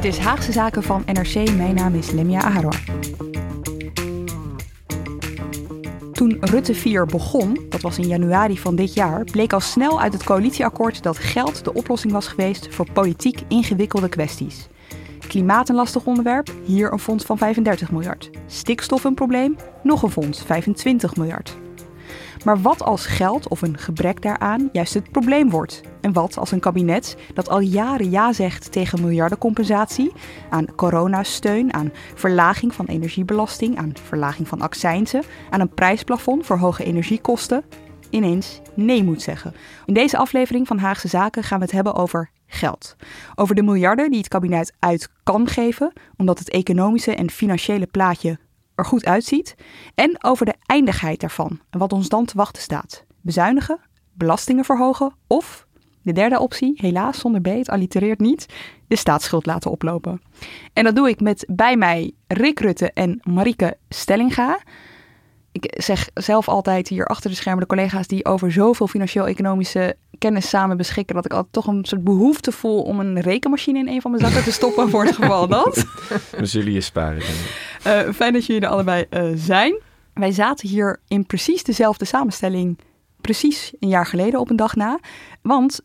Dit is Haagse Zaken van NRC. Mijn naam is Lemia Aharor. Toen Rutte 4 begon, dat was in januari van dit jaar, bleek al snel uit het coalitieakkoord dat geld de oplossing was geweest voor politiek ingewikkelde kwesties. Klimaat een lastig onderwerp, hier een fonds van 35 miljard. Stikstof een probleem, nog een fonds, 25 miljard. Maar wat als geld of een gebrek daaraan juist het probleem wordt? En wat als een kabinet dat al jaren ja zegt tegen miljardencompensatie, aan coronasteun, aan verlaging van energiebelasting, aan verlaging van accijnzen, aan een prijsplafond voor hoge energiekosten, ineens nee moet zeggen? In deze aflevering van Haagse Zaken gaan we het hebben over geld. Over de miljarden die het kabinet uit kan geven, omdat het economische en financiële plaatje er goed uitziet. En over de eindigheid daarvan en wat ons dan te wachten staat. Bezuinigen, belastingen verhogen of, de derde optie, helaas zonder B, het allitereert niet, de staatsschuld laten oplopen. En dat doe ik met bij mij Rick Rutte en Marike Stellinga. Ik zeg zelf altijd hier achter de schermen de collega's die over zoveel financieel-economische kennis samen beschikken, dat ik altijd toch een soort behoefte voel om een rekenmachine in een van mijn zakken te stoppen voor het geval dat. Dan zullen je sparen. Uh, fijn dat jullie er allebei uh, zijn. Wij zaten hier in precies dezelfde samenstelling, precies een jaar geleden op een dag na. Want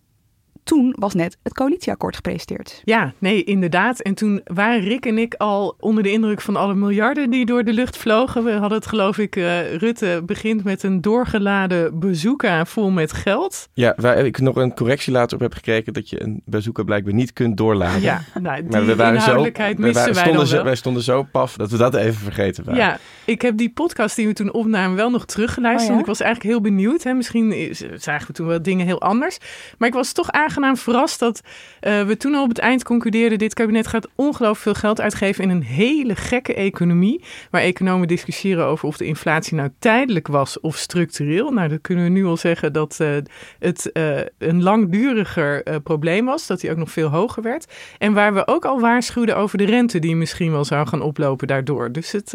toen was net het coalitieakkoord gepresenteerd. Ja, nee, inderdaad. En toen waren Rick en ik al onder de indruk van alle miljarden die door de lucht vlogen. We hadden het, geloof ik, uh, Rutte begint met een doorgeladen bazooka vol met geld. Ja, waar ik nog een correctie later op heb gekregen dat je een bazooka blijkbaar niet kunt doorladen. Ja, nou, die maar we waren inhoudelijkheid zo, we waren, stonden wij zo, Wij stonden zo paf dat we dat even vergeten waren. Ja, ik heb die podcast die we toen opnamen wel nog teruggeluisterd. Oh, ja? Want ik was eigenlijk heel benieuwd. Hè? Misschien zagen we toen wel dingen heel anders. Maar ik was toch aangenaam verrast dat uh, we toen al op het eind concludeerden: dit kabinet gaat ongelooflijk veel geld uitgeven in een hele gekke economie. Waar economen discussiëren over of de inflatie nou tijdelijk was of structureel. Nou, dat kunnen we nu al zeggen dat uh, het uh, een langduriger probleem was. Dat die ook nog veel hoger werd. En waar we ook al waarschuwden over de rente die misschien wel zou gaan oplopen daardoor. Dus het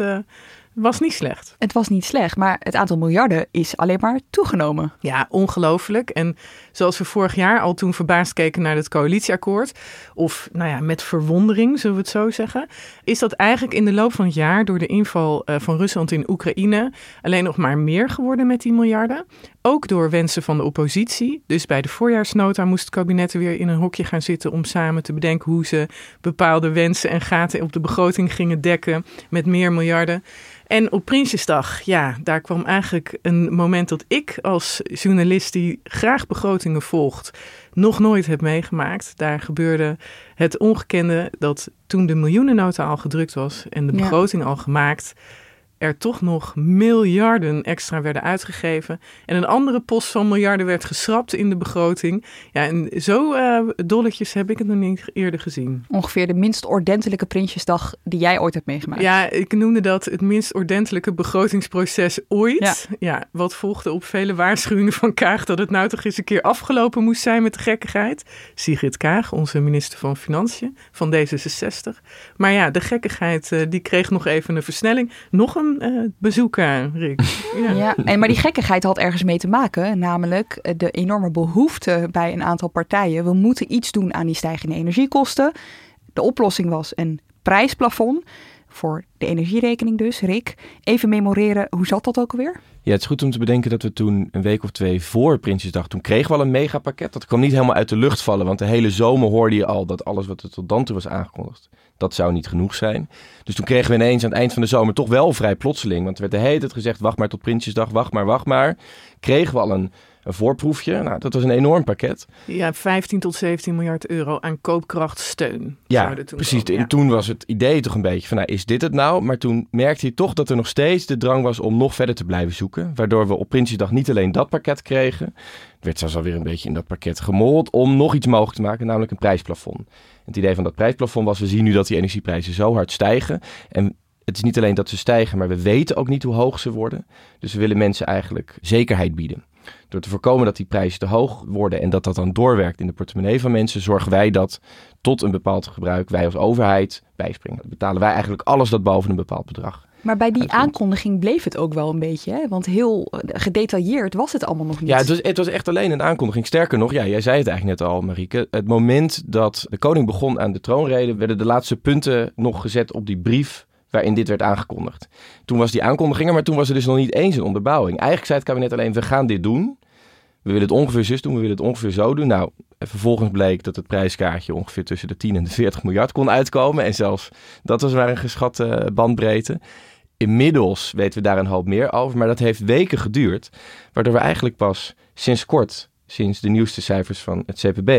was niet slecht. Het was niet slecht, maar het aantal miljarden is alleen maar toegenomen. Ja, ongelooflijk. En zoals we vorig jaar al toen verbaasd keken naar het coalitieakkoord, of nou ja, met verwondering, zullen we het zo zeggen, is dat eigenlijk in de loop van het jaar door de inval uh, van Rusland in Oekraïne alleen nog maar meer geworden met die miljarden. Ook door wensen van de oppositie. Dus bij de voorjaarsnota moest het kabinet weer in een hokje gaan zitten om samen te bedenken hoe ze bepaalde wensen en gaten op de begroting gingen dekken met meer miljarden. En op Prinsjesdag, ja, daar kwam eigenlijk een moment dat ik als journalist die graag begrotingen volgt, nog nooit heb meegemaakt. Daar gebeurde het ongekende dat toen de miljoenennota al gedrukt was en de begroting ja. al gemaakt, er toch nog miljarden extra werden uitgegeven. En een andere post van miljarden werd geschrapt in de begroting. Ja, en zo uh, dolletjes heb ik het nog niet eerder gezien. Ongeveer de minst ordentelijke Prinsjesdag die jij ooit hebt meegemaakt. Ja, ik noemde dat het minst ordentelijke begrotingsproces ooit. Ja, ja wat volgde op vele waarschuwingen van Kaag dat het nou toch eens een keer afgelopen moest zijn met de gekkigheid. Sigrid Kaag, onze minister van Financiën van D66. Maar ja, de gekkigheid uh, die kreeg nog even een versnelling. Nog een uh, bezoeken, Rick. Ja. ja, en, maar die gekkigheid had ergens mee te maken, namelijk eh, de enorme behoefte bij een aantal partijen. We moeten iets doen aan die stijgende energiekosten. De oplossing was een prijsplafond voor de energierekening dus. Rick, even memoreren, hoe zat dat ook alweer? Ja, het is goed om te bedenken dat we toen een week of twee voor Prinsjesdag, toen kregen we al een megapakket. Dat kwam niet helemaal uit de lucht vallen, want de hele zomer hoorde je al dat alles wat er tot dan toe was aangekondigd, dat zou niet genoeg zijn. Dus toen kregen we ineens aan het eind van de zomer toch wel vrij plotseling, want er werd de hele tijd gezegd, wacht maar tot Prinsjesdag, wacht maar, wacht maar. Kregen we al een een voorproefje. Nou, dat was een enorm pakket. Ja, 15 tot 17 miljard euro aan koopkrachtsteun. Ja, precies. En toen was het idee toch een beetje van, nou, is dit het nou? Maar toen merkte hij toch dat er nog steeds de drang was om nog verder te blijven zoeken. Waardoor we op Prinsjesdag niet alleen dat pakket kregen. Er werd zelfs alweer een beetje in dat pakket gemold om nog iets mogelijk te maken, namelijk een prijsplafond. Het idee van dat prijsplafond was, we zien nu dat die energieprijzen zo hard stijgen. En het is niet alleen dat ze stijgen, maar we weten ook niet hoe hoog ze worden. Dus we willen mensen eigenlijk zekerheid bieden. Door te voorkomen dat die prijzen te hoog worden en dat dat dan doorwerkt in de portemonnee van mensen, zorgen wij dat tot een bepaald gebruik wij als overheid bijspringen. Dan betalen wij eigenlijk alles dat boven een bepaald bedrag. Maar bij die aankondiging bleef het ook wel een beetje, hè? want heel eh, gedetailleerd was het allemaal nog niet. Ja, het was, het was echt alleen een aankondiging. Sterker nog, ja, jij zei het eigenlijk net al, Marieke. Het moment dat de koning begon aan de troonrede, werden de laatste punten nog gezet op die brief waarin dit werd aangekondigd. Toen was die aankondiging er, maar toen was er dus nog niet eens een onderbouwing. Eigenlijk zei het kabinet alleen, we gaan dit doen. We willen het ongeveer zus doen, we willen het ongeveer zo doen. Nou, vervolgens bleek dat het prijskaartje ongeveer tussen de 10 en de 40 miljard kon uitkomen. En zelfs dat was maar een geschatte bandbreedte. Inmiddels weten we daar een hoop meer over, maar dat heeft weken geduurd. Waardoor we eigenlijk pas sinds kort, sinds de nieuwste cijfers van het CPB,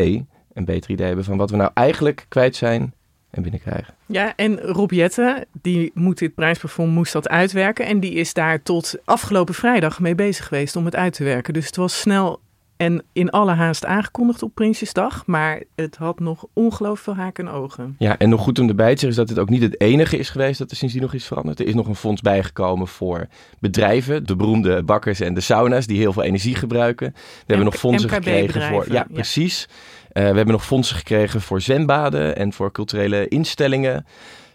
een beter idee hebben van wat we nou eigenlijk kwijt zijn en binnenkrijgen. Ja, en Rob Jette, die moet dit prijsplafond moest dat uitwerken. En die is daar tot afgelopen vrijdag mee bezig geweest om het uit te werken. Dus het was snel en in alle haast aangekondigd op Prinsjesdag. Maar het had nog ongelooflijk veel haken en ogen. Ja, en nog goed om erbij te zeggen is dat dit ook niet het enige is geweest dat er sindsdien nog iets veranderd. Er is nog een fonds bijgekomen voor bedrijven, de beroemde bakkers en de sauna's die heel veel energie gebruiken. We hebben nog fondsen gekregen voor. Ja, precies. Uh, we hebben nog fondsen gekregen voor zwembaden en voor culturele instellingen.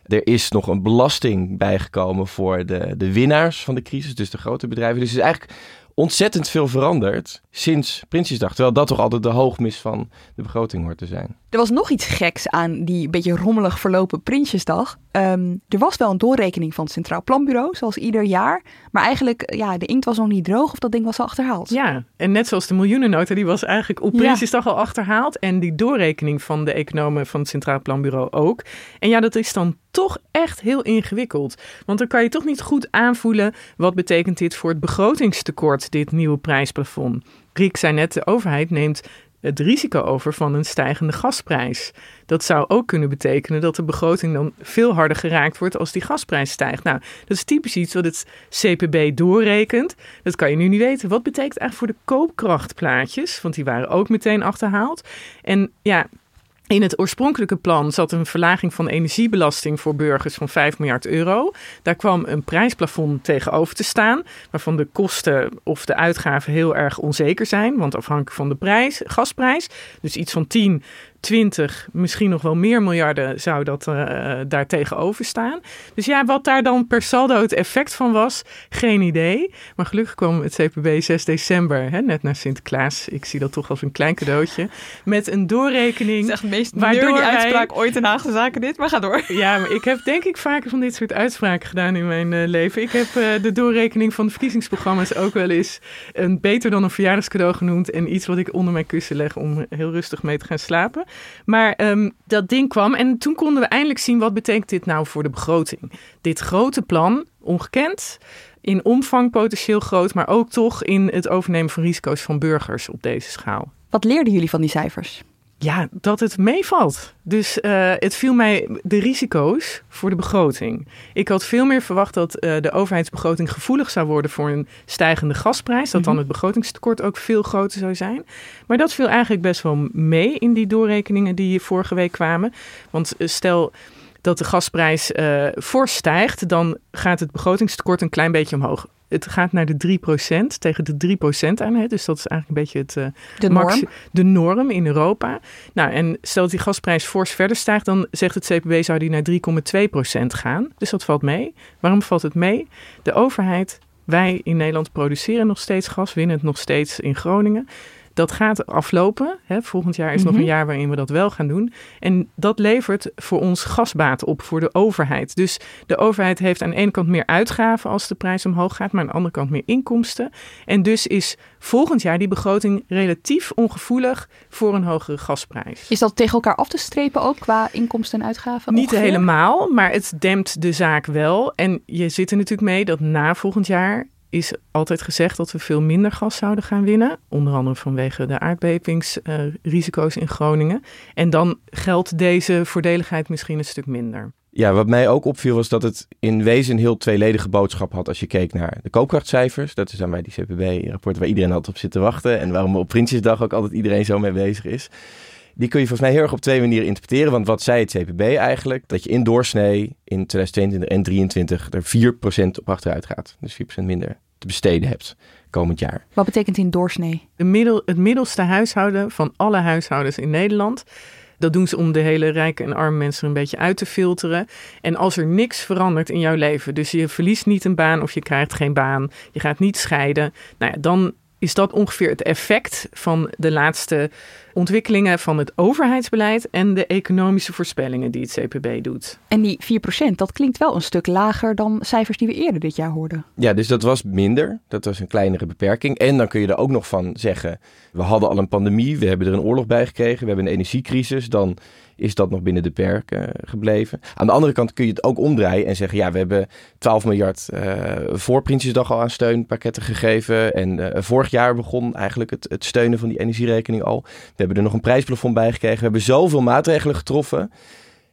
Er is nog een belasting bijgekomen voor de, de winnaars van de crisis, dus de grote bedrijven. Dus het is eigenlijk ontzettend veel veranderd sinds Prinsjesdag. Terwijl dat toch altijd de hoogmis van de begroting hoort te zijn. Er was nog iets geks aan die beetje rommelig verlopen Prinsjesdag. Ehm, er was wel een doorrekening van het Centraal Planbureau, zoals ieder jaar. Maar eigenlijk, ja, de inkt was nog niet droog of dat ding was al achterhaald. Ja, en net zoals de miljoenennota, die was eigenlijk op Prinsjesdag al achterhaald. En die doorrekening van de economen van het Centraal Planbureau ook. En ja, dat is dan toch echt heel ingewikkeld. Want dan kan je toch niet goed aanvoelen wat betekent dit voor het begrotingstekort, dit nieuwe prijsplafond. Riek zei net, de overheid neemt het risico over van een stijgende gasprijs. Dat zou ook kunnen betekenen dat de begroting dan veel harder geraakt wordt als die gasprijs stijgt. Nou, dat is typisch iets wat het CPB doorrekent. Dat kan je nu niet weten. Wat betekent eigenlijk voor de koopkrachtplaatjes? Want die waren ook meteen achterhaald. En ja, in het oorspronkelijke plan zat een verlaging van energiebelasting voor burgers van 5 miljard euro. Daar kwam een prijsplafond tegenover te staan, waarvan de kosten of de uitgaven heel erg onzeker zijn, want afhankelijk van de prijs, gasprijs, dus iets van 10 20, misschien nog wel meer miljarden zou dat uh, daar tegenover staan. Dus ja, wat daar dan per saldo het effect van was, geen idee. Maar gelukkig kwam het CPB 6 december, hè, net naar Sinterklaas. Ik zie dat toch als een klein cadeautje. Met een doorrekening. Het is echt meest waardoor die uitspraak ooit in Haagse Zaken dit, maar ga door. Ja, maar ik heb denk ik vaker van dit soort uitspraken gedaan in mijn uh, leven. Ik heb uh, de doorrekening van de verkiezingsprogramma's ook wel eens een beter dan een verjaardagscadeau genoemd. En iets wat ik onder mijn kussen leg om heel rustig mee te gaan slapen. Maar um, dat ding kwam en toen konden we eindelijk zien wat betekent dit nou voor de begroting. Dit grote plan, ongekend, in omvang potentieel groot, maar ook toch in het overnemen van risico's van burgers op deze schaal. Wat leerden jullie van die cijfers? Ja, dat het meevalt. Dus uh, het viel mij de risico's voor de begroting. Ik had veel meer verwacht dat uh, de overheidsbegroting gevoelig zou worden voor een stijgende gasprijs. Dat dan mhm. het begrotingstekort ook veel groter zou zijn. Maar dat viel eigenlijk best wel mee in die doorrekeningen die vorige week kwamen. Want uh, stel dat de gasprijs fors stijgt, dan gaat het begrotingstekort een klein beetje omhoog het gaat naar de 3% tegen de 3% aan. Hè? Dus dat is eigenlijk een beetje het, uh, de, norm. de norm in Europa. Nou, en stel dat die gasprijs fors verder stijgt, dan zegt het CPB zou die naar 3,2% gaan. Dus dat valt mee. Waarom valt het mee? De overheid, wij in Nederland produceren nog steeds gas, winnen het nog steeds in Groningen. Dat gaat aflopen. Hè. Volgend jaar is nog Mhm. een jaar waarin we dat wel gaan doen. En dat levert voor ons gasbaat op voor de overheid. Dus de overheid heeft aan de ene kant meer uitgaven als de prijs omhoog gaat, maar aan de andere kant meer inkomsten. En dus is volgend jaar die begroting relatief ongevoelig voor een hogere gasprijs. Is dat tegen elkaar af te strepen ook qua inkomsten en uitgaven? Niet ongeveer? helemaal, maar het dempt de zaak wel. En je zit er natuurlijk mee dat na volgend jaar is altijd gezegd dat we veel minder gas zouden gaan winnen. Onder andere vanwege de aardbevingsrisico's in Groningen. En dan geldt deze voordeligheid misschien een stuk minder. Ja, wat mij ook opviel was dat het in wezen een heel tweeledige boodschap had als je keek naar de koopkrachtcijfers. Dat is dan bij die CPB-rapport waar iedereen altijd op zit te wachten en waarom op Prinsjesdag ook altijd iedereen zo mee bezig is. Die kun je volgens mij heel erg op twee manieren interpreteren. Want wat zei het CPB eigenlijk? Dat je in doorsnee in 2022 en 2023 er 4% op achteruit gaat. Dus 4% minder te besteden hebt komend jaar. Wat betekent in doorsnee? De middel, het middelste huishouden van alle huishoudens in Nederland. Dat doen ze om de hele rijke en arme mensen een beetje uit te filteren. En als er niks verandert in jouw leven, dus je verliest niet een baan of je krijgt geen baan, je gaat niet scheiden, nou ja, dan is dat ongeveer het effect van de laatste ontwikkelingen van het overheidsbeleid en de economische voorspellingen die het CPB doet. En die 4%, dat klinkt wel een stuk lager dan cijfers die we eerder dit jaar hoorden. Ja, dus dat was minder. Dat was een kleinere beperking. En dan kun je er ook nog van zeggen: we hadden al een pandemie, we hebben er een oorlog bij gekregen, we hebben een energiecrisis. Dan is dat nog binnen de perken gebleven. Aan de andere kant kun je het ook omdraaien en zeggen: ja, we hebben 12 miljard eh, voor Prinsjesdag al aan steunpakketten gegeven. En eh, vorig jaar begon eigenlijk het, het steunen van die energierekening al. We hebben er nog een prijsplafond bij gekregen. We hebben zoveel maatregelen getroffen.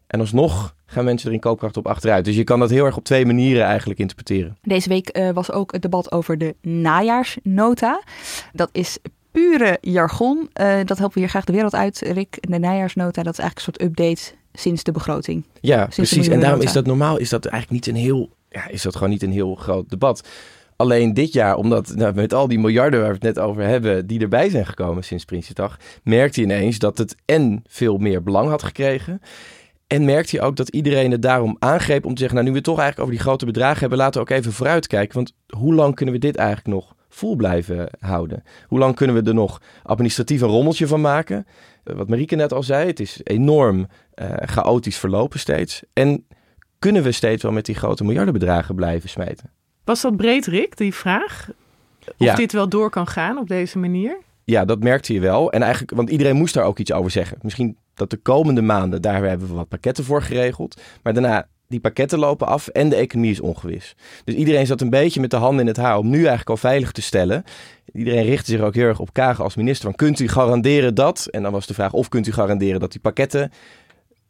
En alsnog gaan mensen er in koopkracht op achteruit. Dus je kan dat heel erg op twee manieren eigenlijk interpreteren. Deze week eh, was ook het debat over de najaarsnota. Dat is pure jargon. Eh, dat helpen we hier graag de wereld uit, Rick. De najaarsnota, dat is eigenlijk een soort update sinds de begroting. Ja, precies. En daarom is dat normaal, is dat eigenlijk niet een heel, ja, is dat gewoon niet een heel groot debat. Alleen dit jaar, omdat nou, met al die miljarden waar we het net over hebben, die erbij zijn gekomen sinds Prinsjesdag, merkte je ineens dat het en veel meer belang had gekregen. En merkte je ook dat iedereen het daarom aangreep om te zeggen, nou nu we het toch eigenlijk over die grote bedragen hebben, laten we ook even vooruitkijken. Want hoe lang kunnen we dit eigenlijk nog vol blijven houden? Hoe lang kunnen we er nog administratief een rommeltje van maken? Eh, Wat Marieke net al zei, het is enorm eh, chaotisch verlopen steeds. En kunnen we steeds wel met die grote miljardenbedragen blijven smijten? Was dat breed, Rick, die vraag? Of Ja. dit wel door kan gaan op deze manier? Ja, dat merkte je wel. En eigenlijk, want iedereen moest daar ook iets over zeggen. Misschien dat de komende maanden, daar hebben we wat pakketten voor geregeld. Maar daarna, die pakketten lopen af en de economie is ongewis. Dus iedereen zat een beetje met de handen in het haar om nu eigenlijk al veilig te stellen. Iedereen richtte zich ook heel erg op Kagen als minister. Van, kunt u garanderen dat? En dan was de vraag, of kunt u garanderen dat die pakketten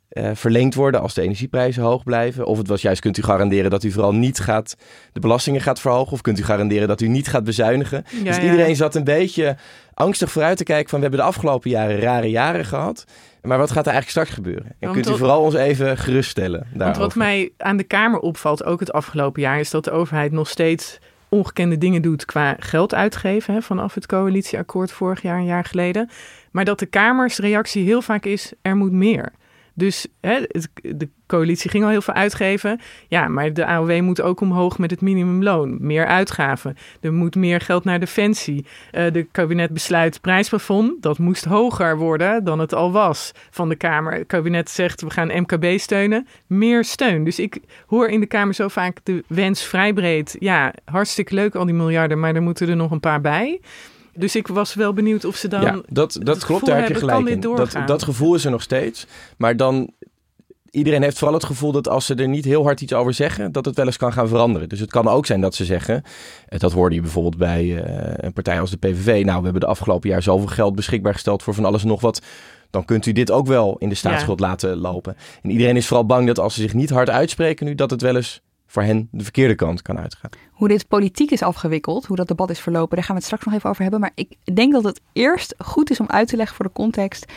eh, verlengd worden als de energieprijzen hoog blijven? Of het was juist, kunt u garanderen dat u vooral niet gaat, de belastingen gaat verhogen? Of kunt u garanderen dat u niet gaat bezuinigen? Ja, dus ja. iedereen zat een beetje angstig vooruit te kijken van, we hebben de afgelopen jaren rare jaren gehad. Maar wat gaat er eigenlijk straks gebeuren? En Want kunt u wat- vooral ons even geruststellen Want daarover? wat mij aan de Kamer opvalt, ook het afgelopen jaar, is dat de overheid nog steeds ongekende dingen doet qua geld uitgeven. Hè, vanaf het coalitieakkoord vorig jaar, een jaar geleden. Maar dat de Kamers reactie heel vaak is, er moet meer. Dus hè, de coalitie ging al heel veel uitgeven. Ja, maar de AOW moet ook omhoog met het minimumloon. Meer uitgaven. Er moet meer geld naar defensie. Eh de kabinet besluit prijsplafond. Dat moest hoger worden dan het al was van de Kamer. Het kabinet zegt we gaan MKB steunen. Meer steun. Dus ik hoor in de Kamer zo vaak de wens vrij breed. Ja, hartstikke leuk al die miljarden, maar er moeten er nog een paar bij. Dus ik was wel benieuwd of ze dan... ja, dat, dat klopt, daar heb je gelijk in. Dat, dat gevoel is er nog steeds. Maar dan, iedereen heeft vooral het gevoel dat als ze er niet heel hard iets over zeggen, dat het wel eens kan gaan veranderen. Dus het kan ook zijn dat ze zeggen, eh, dat hoorde je bijvoorbeeld bij eh, een partij als de PVV. Nou, we hebben de afgelopen jaar zoveel geld beschikbaar gesteld voor van alles en nog wat. Dan kunt u dit ook wel in de staatsschuld laten lopen. En iedereen is vooral bang dat als ze zich niet hard uitspreken nu, dat het wel eens voor hen de verkeerde kant kan uitgaan. Hoe dit politiek is afgewikkeld, hoe dat debat is verlopen, daar gaan we het straks nog even over hebben. Maar ik denk dat het eerst goed is om uit te leggen voor de context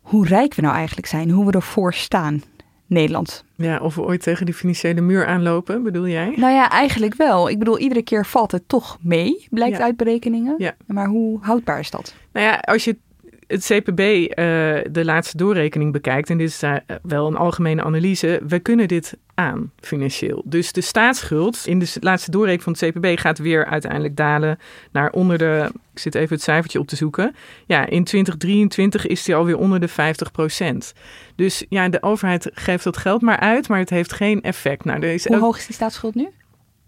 hoe rijk we nou eigenlijk zijn, hoe we ervoor staan. Nederland. Ja, of we ooit tegen die financiële muur aanlopen, bedoel jij? Nou ja, eigenlijk wel. Ik bedoel, iedere keer valt het toch mee, blijkt Ja. uit berekeningen. Ja. Maar hoe houdbaar is dat? Nou ja, als je het CPB uh, de laatste doorrekening bekijkt, en dit is uh, wel een algemene analyse, we kunnen dit aan financieel. Dus de staatsschuld in de laatste doorrekening van het CPB gaat weer uiteindelijk dalen naar onder de, ik zit even het cijfertje op te zoeken. Ja, in 2023 is die alweer onder de 50 procent. Dus ja, de overheid geeft dat geld maar uit, maar het heeft geen effect. Nou, er is Hoe hoog is die staatsschuld nu?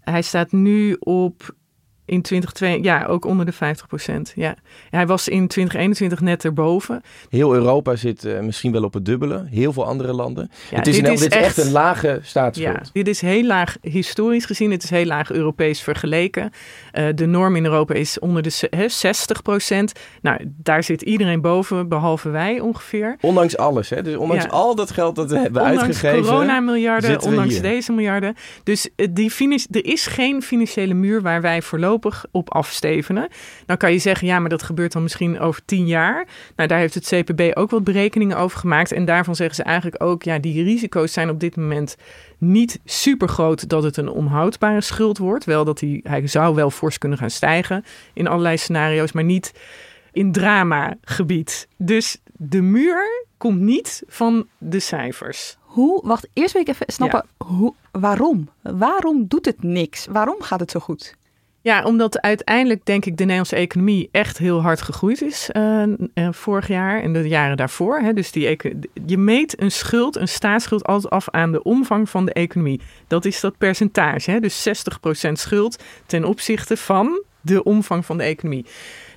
Hij staat nu op in 2022, ja, ook onder de 50 procent. Ja. Hij was in 2021 net erboven. Heel Europa zit uh, misschien wel op het dubbele. Heel veel andere landen. Ja, het is, dit, in, is dit echt, echt, een lage staatsschuld. Ja, dit is heel laag historisch gezien. Het is heel laag Europees vergeleken. Uh, de norm in Europa is onder de he, 60 procent. Nou, daar zit iedereen boven, behalve wij ongeveer. Ondanks alles, hè? Dus ondanks ja. al dat geld dat we hebben ondanks uitgegeven. Corona-miljarden, ondanks deze miljarden. Dus uh, die er is geen financiële muur waar wij voorlopig op afstevenen. Dan kan je zeggen, ja, maar dat gebeurt dan misschien over tien jaar. Nou, daar heeft het CPB ook wat berekeningen over gemaakt. En daarvan zeggen ze eigenlijk ook, ja, die risico's zijn op dit moment niet super groot dat het een onhoudbare schuld wordt. Wel dat hij, hij zou wel fors kunnen gaan stijgen in allerlei scenario's, maar niet in drama-gebied. Dus de muur komt niet van de cijfers. Hoe, wacht, eerst wil ik even snappen, ja. hoe, waarom? Waarom doet het niks? Waarom gaat het zo goed? Ja, omdat uiteindelijk denk ik de Nederlandse economie echt heel hard gegroeid is uh, uh, vorig jaar en de jaren daarvoor. Hè. Dus die je meet een schuld, een staatsschuld, altijd af aan de omvang van de economie. Dat is dat percentage. Hè. Dus 60% schuld ten opzichte van de omvang van de economie.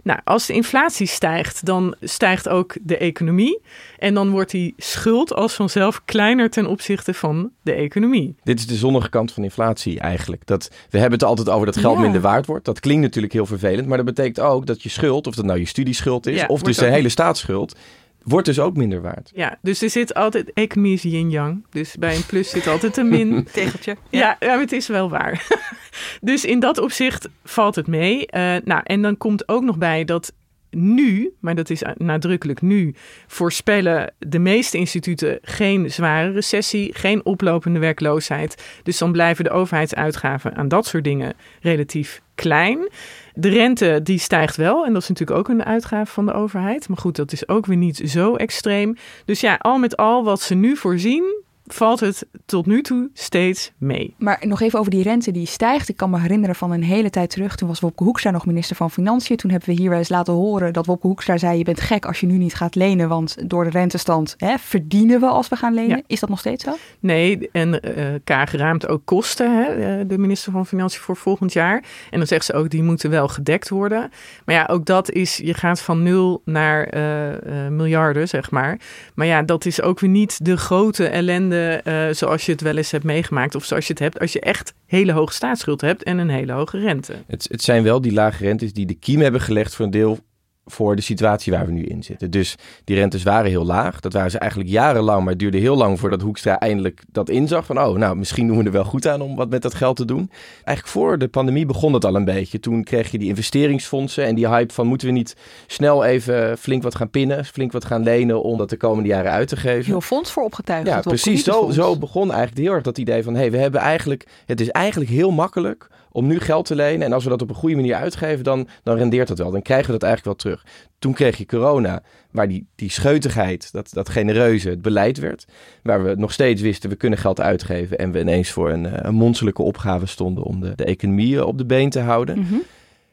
Nou, als de inflatie stijgt, dan stijgt ook de economie. En dan wordt die schuld als vanzelf kleiner ten opzichte van de economie. Dit is de zonnige kant van inflatie eigenlijk. Dat, we hebben het altijd over dat geld ja. minder waard wordt. Dat klinkt natuurlijk heel vervelend, maar dat betekent ook dat je schuld, of dat nou je studieschuld is, ja, of dus de hele staatsschuld, wordt dus ook minder waard. Ja, dus er zit altijd, economie is yin-yang. Dus bij een plus zit altijd een min. Tegeltje. Ja, ja, ja het is wel waar. dus in dat opzicht valt het mee. Uh, nou, en dan komt ook nog bij dat nu, maar dat is nadrukkelijk nu, voorspellen de meeste instituten geen zware recessie, geen oplopende werkloosheid. Dus dan blijven de overheidsuitgaven aan dat soort dingen relatief klein. De rente die stijgt wel en dat is natuurlijk ook een uitgave van de overheid. Maar goed, dat is ook weer niet zo extreem. Dus ja, al met al wat ze nu voorzien, valt het tot nu toe steeds mee. Maar nog even over die rente die stijgt. Ik kan me herinneren van een hele tijd terug. Toen was Wopke Hoekstra nog minister van Financiën. Toen hebben we hier wel eens laten horen dat Wopke Hoekstra zei... je bent gek als je nu niet gaat lenen, want door de rentestand hè, verdienen we als we gaan lenen. Ja. Is dat nog steeds zo? Nee, en uh, Kaag raamt ook kosten, hè, de minister van Financiën voor volgend jaar. En dan zegt ze ook, die moeten wel gedekt worden. Maar ja, ook dat is, je gaat van nul naar uh, uh, miljarden, zeg maar. Maar ja, dat is ook weer niet de grote ellende uh, zoals je het wel eens hebt meegemaakt. Of zoals je het hebt als je echt hele hoge staatsschuld hebt en een hele hoge rente. Het, het zijn wel die lage rentes die de kiem hebben gelegd voor een deel voor de situatie waar we nu in zitten. Dus die rentes waren heel laag. Dat waren ze eigenlijk jarenlang, maar het duurde heel lang voordat Hoekstra eindelijk dat inzag. Van, oh, nou, misschien doen we er wel goed aan om wat met dat geld te doen. Eigenlijk voor de pandemie begon het al een beetje. Toen kreeg je die investeringsfondsen en die hype van, moeten we niet snel even flink wat gaan pinnen, flink wat gaan lenen om dat de komende jaren uit te geven. Heel fonds voor opgetuigd. Ja, precies. Zo, zo begon eigenlijk heel erg dat idee van, hé, hey, we hebben eigenlijk, het is eigenlijk heel makkelijk om nu geld te lenen. En als we dat op een goede manier uitgeven, dan, dan rendeert dat wel. Dan krijgen we dat eigenlijk wel terug. Toen kreeg je corona, waar die, die scheutigheid, dat, dat genereuze, het beleid werd. Waar we nog steeds wisten, we kunnen geld uitgeven. En we ineens voor een, een monsterlijke opgave stonden om de, de economie op de been te houden. Mm -hmm.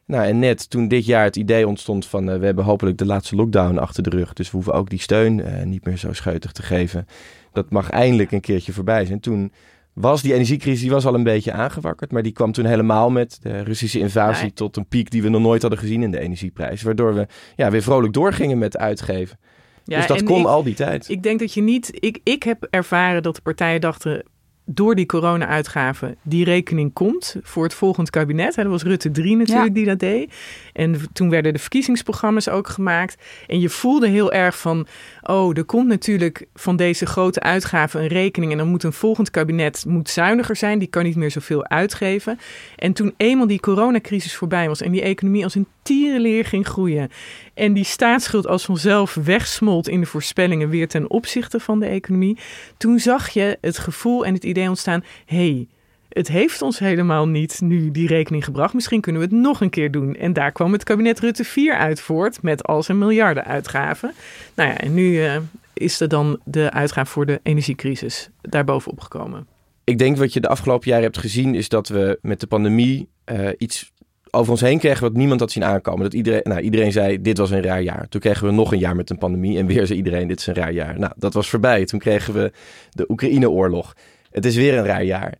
Nou, en net toen dit jaar het idee ontstond van uh, we hebben hopelijk de laatste lockdown achter de rug. Dus we hoeven ook die steun uh, niet meer zo scheutig te geven. Dat mag eindelijk een keertje voorbij zijn. Toen was die energiecrisis die was al een beetje aangewakkerd. Maar die kwam toen helemaal met de Russische invasie nee. tot een piek die we nog nooit hadden gezien in de energieprijs. Waardoor we ja, weer vrolijk doorgingen met uitgeven. Ja, dus dat kon ik, al die tijd. Ik denk dat je niet. Ik, ik heb ervaren dat de partijen dachten door die corona-uitgaven die rekening komt voor het volgend kabinet. Dat was Rutte 3 natuurlijk ja. die dat deed. En toen werden de verkiezingsprogramma's ook gemaakt. En je voelde heel erg van, oh, er komt natuurlijk van deze grote uitgaven een rekening. En dan moet een volgend kabinet moet zuiniger zijn. Die kan niet meer zoveel uitgeven. En toen eenmaal die coronacrisis voorbij was en die economie als een tierenleer ging groeien. En die staatsschuld als vanzelf wegsmolt in de voorspellingen weer ten opzichte van de economie. Toen zag je het gevoel en het idee ontstaan, hey, het heeft ons helemaal niet nu die rekening gebracht. Misschien kunnen we het nog een keer doen. En daar kwam het kabinet Rutte 4 uit voort met al zijn miljarden uitgaven. Nou ja, en nu uh, is er dan de uitgave voor de energiecrisis daarbovenop gekomen. Ik denk wat je de afgelopen jaren hebt gezien is dat we met de pandemie uh, iets over ons heen kregen wat niemand had zien aankomen. Dat iedereen, nou, iedereen zei, dit was een raar jaar. Toen kregen we nog een jaar met een pandemie en weer zei iedereen, dit is een raar jaar. Nou, dat was voorbij. Toen kregen we de Oekraïne-oorlog. Het is weer een raar jaar.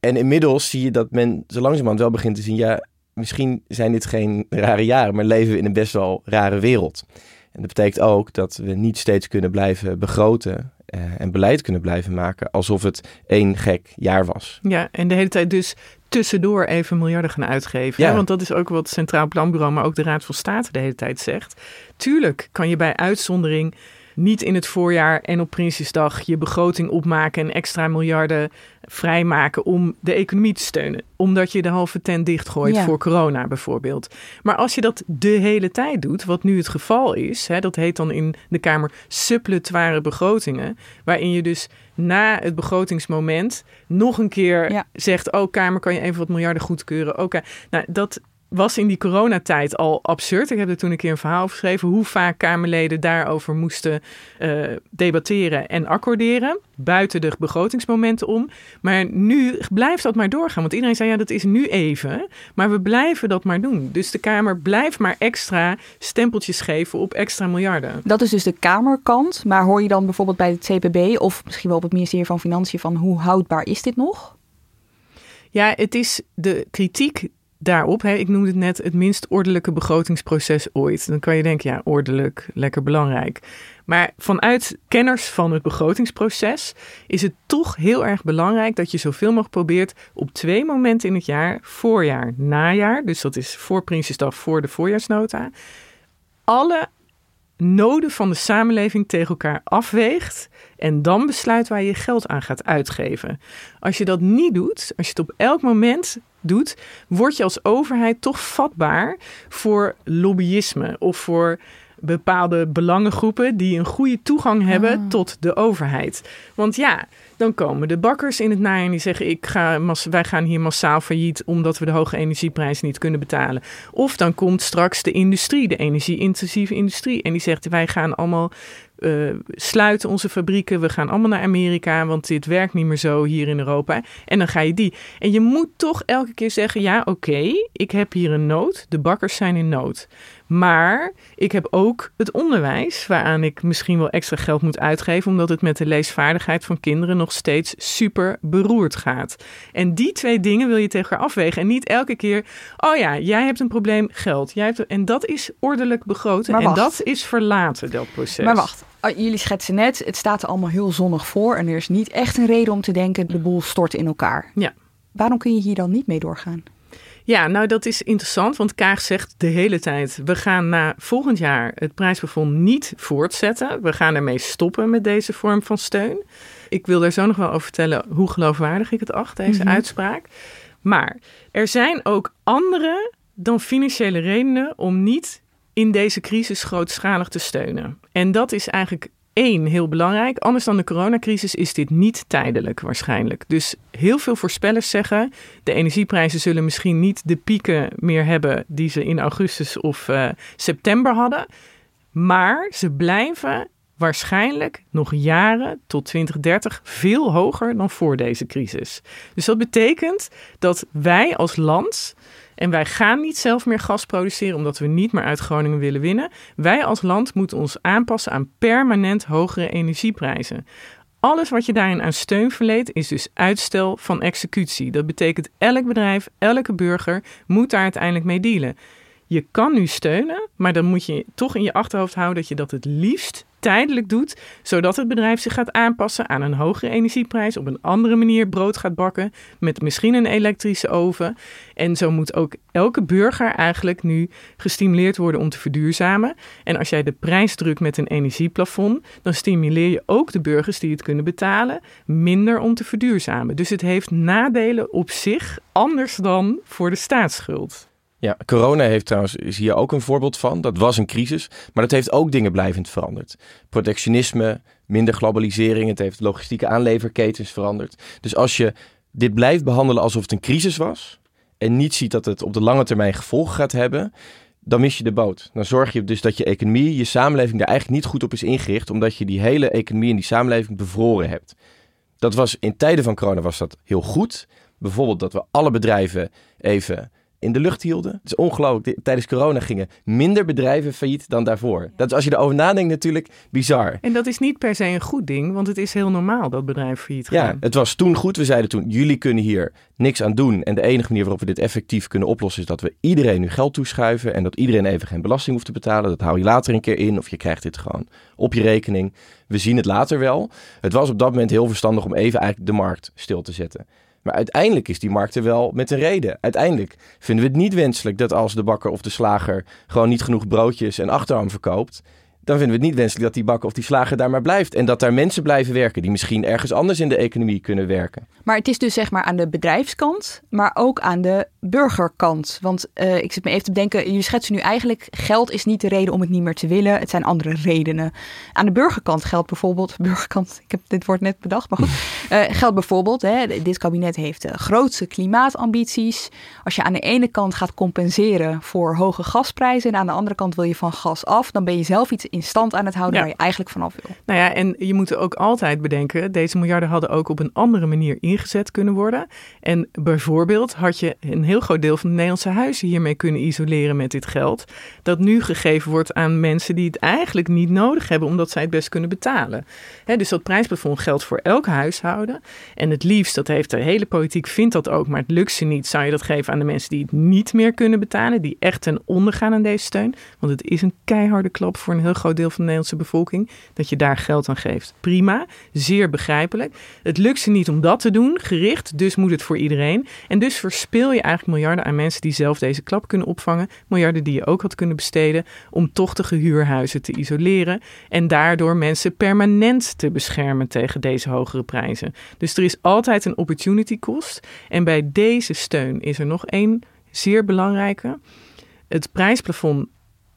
En inmiddels zie je dat men zo langzamerhand wel begint te zien, ja, misschien zijn dit geen rare jaren, maar leven we in een best wel rare wereld. En dat betekent ook dat we niet steeds kunnen blijven begroten uh, en beleid kunnen blijven maken alsof het één gek jaar was. Ja, en de hele tijd dus tussendoor even miljarden gaan uitgeven. Ja. Want dat is ook wat het Centraal Planbureau, maar ook de Raad van State de hele tijd zegt. Tuurlijk kan je bij uitzondering niet in het voorjaar en op Prinsjesdag je begroting opmaken en extra miljarden vrijmaken om de economie te steunen. Omdat je de halve tent dichtgooit voor corona bijvoorbeeld. Maar als je dat de hele tijd doet, wat nu het geval is, hè, dat heet dan in de Kamer suppletoire begrotingen, waarin je dus na het begrotingsmoment nog een keer zegt: Oh, Kamer, kan je even wat miljarden goedkeuren? Oké, nou dat was in die coronatijd al absurd. Ik heb er toen een keer een verhaal over geschreven hoe vaak Kamerleden daarover moesten uh, debatteren en accorderen. Buiten de begrotingsmomenten om. Maar nu blijft dat maar doorgaan. Want iedereen zei ja, dat is nu even. Maar we blijven dat maar doen. Dus de Kamer blijft maar extra stempeltjes geven op extra miljarden. Dat is dus de Kamerkant. Maar hoor je dan bijvoorbeeld bij het CPB of misschien wel op het ministerie van Financiën van hoe houdbaar is dit nog? Ja, het is de kritiek daarop, hè, ik noemde het net het minst ordelijke begrotingsproces ooit. Dan kan je denken, ja, ordelijk, lekker belangrijk. Maar vanuit kenners van het begrotingsproces is het toch heel erg belangrijk dat je zoveel mogelijk probeert op twee momenten in het jaar, voorjaar, najaar, dus dat is voor Prinsjesdag, voor de voorjaarsnota, alle noden van de samenleving tegen elkaar afweegt en dan besluit waar je geld aan gaat uitgeven. Als je dat niet doet, als je het op elk moment doet, word je als overheid toch vatbaar voor lobbyisme of voor bepaalde belangengroepen die een goede toegang hebben ah. tot de overheid. Want ja, dan komen de bakkers in het najaar en die zeggen: ik ga wij gaan hier massaal failliet omdat we de hoge energieprijs niet kunnen betalen. Of dan komt straks de industrie, de energie-intensieve industrie, en die zegt: wij gaan allemaal uh, sluiten onze fabrieken, we gaan allemaal naar Amerika, want dit werkt niet meer zo hier in Europa. En dan ga je die. En je moet toch elke keer zeggen: ja, oké, ik heb hier een nood, de bakkers zijn in nood. Maar ik heb ook het onderwijs, waaraan ik misschien wel extra geld moet uitgeven, omdat het met de leesvaardigheid van kinderen nog steeds super beroerd gaat. En die twee dingen wil je tegen elkaar afwegen. En niet elke keer, oh ja, jij hebt een probleem, geld. Jij hebt, en dat is ordelijk begroten. En dat is verlaten, dat proces. Maar wacht, ah, jullie schetsen net, het staat er allemaal heel zonnig voor. En er is niet echt een reden om te denken, de boel stort in elkaar. Ja. Waarom kun je hier dan niet mee doorgaan? Ja, nou dat is interessant, want Kaag zegt de hele tijd: we gaan na volgend jaar het prijsplafond niet voortzetten. We gaan ermee stoppen met deze vorm van steun. Ik wil daar zo nog wel over vertellen hoe geloofwaardig ik het acht, deze mhm. uitspraak. Maar er zijn ook andere dan financiële redenen om niet in deze crisis grootschalig te steunen. En dat is eigenlijk heel belangrijk. Anders dan de coronacrisis is dit niet tijdelijk waarschijnlijk. Dus heel veel voorspellers zeggen... de energieprijzen zullen misschien niet de pieken meer hebben... die ze in augustus of uh, september hadden. Maar ze blijven waarschijnlijk nog jaren tot 2030 veel hoger dan voor deze crisis. Dus dat betekent dat wij als land en wij gaan niet zelf meer gas produceren omdat we niet meer uit Groningen willen winnen. Wij als land moeten ons aanpassen aan permanent hogere energieprijzen. Alles wat je daarin aan steun verleent is dus uitstel van executie. Dat betekent elk bedrijf, elke burger moet daar uiteindelijk mee dealen. Je kan nu steunen, maar dan moet je toch in je achterhoofd houden dat je dat het liefst tijdelijk doet, zodat het bedrijf zich gaat aanpassen aan een hogere energieprijs, op een andere manier brood gaat bakken, met misschien een elektrische oven. En zo moet ook elke burger eigenlijk nu gestimuleerd worden om te verduurzamen. En als jij de prijs drukt met een energieplafond, dan stimuleer je ook de burgers die het kunnen betalen minder om te verduurzamen. Dus het heeft nadelen op zich, anders dan voor de staatsschuld. Ja, corona heeft trouwens, is hier ook een voorbeeld van. Dat was een crisis, maar dat heeft ook dingen blijvend veranderd. Protectionisme, minder globalisering, het heeft logistieke aanleverketens veranderd. Dus als je dit blijft behandelen alsof het een crisis was en niet ziet dat het op de lange termijn gevolgen gaat hebben, dan mis je de boot. Dan zorg je dus dat je economie, je samenleving daar eigenlijk niet goed op is ingericht, omdat je die hele economie en die samenleving bevroren hebt. Dat was in tijden van corona was dat heel goed. Bijvoorbeeld dat we alle bedrijven even in de lucht hielden. Het is ongelooflijk. Tijdens corona gingen minder bedrijven failliet dan daarvoor. Dat is als je erover nadenkt natuurlijk bizar. En dat is niet per se een goed ding, want het is heel normaal dat bedrijven failliet gaan. Ja, het was toen goed. We zeiden toen, jullie kunnen hier niks aan doen. En de enige manier waarop we dit effectief kunnen oplossen... is dat we iedereen nu geld toeschuiven... en dat iedereen even geen belasting hoeft te betalen. Dat hou je later een keer in of je krijgt dit gewoon op je rekening. We zien het later wel. Het was op dat moment heel verstandig om even eigenlijk de markt stil te zetten. Maar uiteindelijk is die markt er wel met een reden. Uiteindelijk vinden we het niet wenselijk dat als de bakker of de slager gewoon niet genoeg broodjes en achterarm verkoopt, dan vinden we het niet wenselijk dat die bakker of die slager daar maar blijft. En dat daar mensen blijven werken die misschien ergens anders in de economie kunnen werken. Maar het is dus zeg maar aan de bedrijfskant, maar ook aan de burgerkant. Want uh, ik zit me even te bedenken, jullie schetsen nu eigenlijk, geld is niet de reden om het niet meer te willen. Het zijn andere redenen. Aan de burgerkant geldt bijvoorbeeld, burgerkant, ik heb dit woord net bedacht, maar goed. Uh, geldt bijvoorbeeld, hè, dit kabinet heeft de grootste klimaatambities. Als je aan de ene kant gaat compenseren voor hoge gasprijzen en aan de andere kant wil je van gas af, dan ben je zelf iets in stand aan het houden Ja. waar je eigenlijk vanaf wil. Nou ja, en je moet ook altijd bedenken, deze miljarden hadden ook op een andere manier ingezet kunnen worden. En bijvoorbeeld had je een heel groot deel van de Nederlandse huizen hiermee kunnen isoleren met dit geld. Dat nu gegeven wordt aan mensen die het eigenlijk niet nodig hebben, omdat zij het best kunnen betalen. Dus dat prijsplafond geldt voor elk huishouden. En het liefst, dat heeft de hele politiek, vindt dat ook, maar het lukt ze niet, zou je dat geven aan de mensen die het niet meer kunnen betalen, die echt ten onder gaan aan deze steun. Want het is een keiharde klap voor een heel groot deel van de Nederlandse bevolking, dat je daar geld aan geeft. Prima, zeer begrijpelijk. Het lukt ze niet om dat te doen, gericht, dus moet het voor iedereen. En dus verspil je eigenlijk miljarden aan mensen die zelf deze klap kunnen opvangen. Miljarden die je ook had kunnen besteden om tochtige huurhuizen te isoleren. En daardoor mensen permanent te beschermen tegen deze hogere prijzen. Dus er is altijd een opportunity cost. En bij deze steun is er nog één zeer belangrijke. Het prijsplafond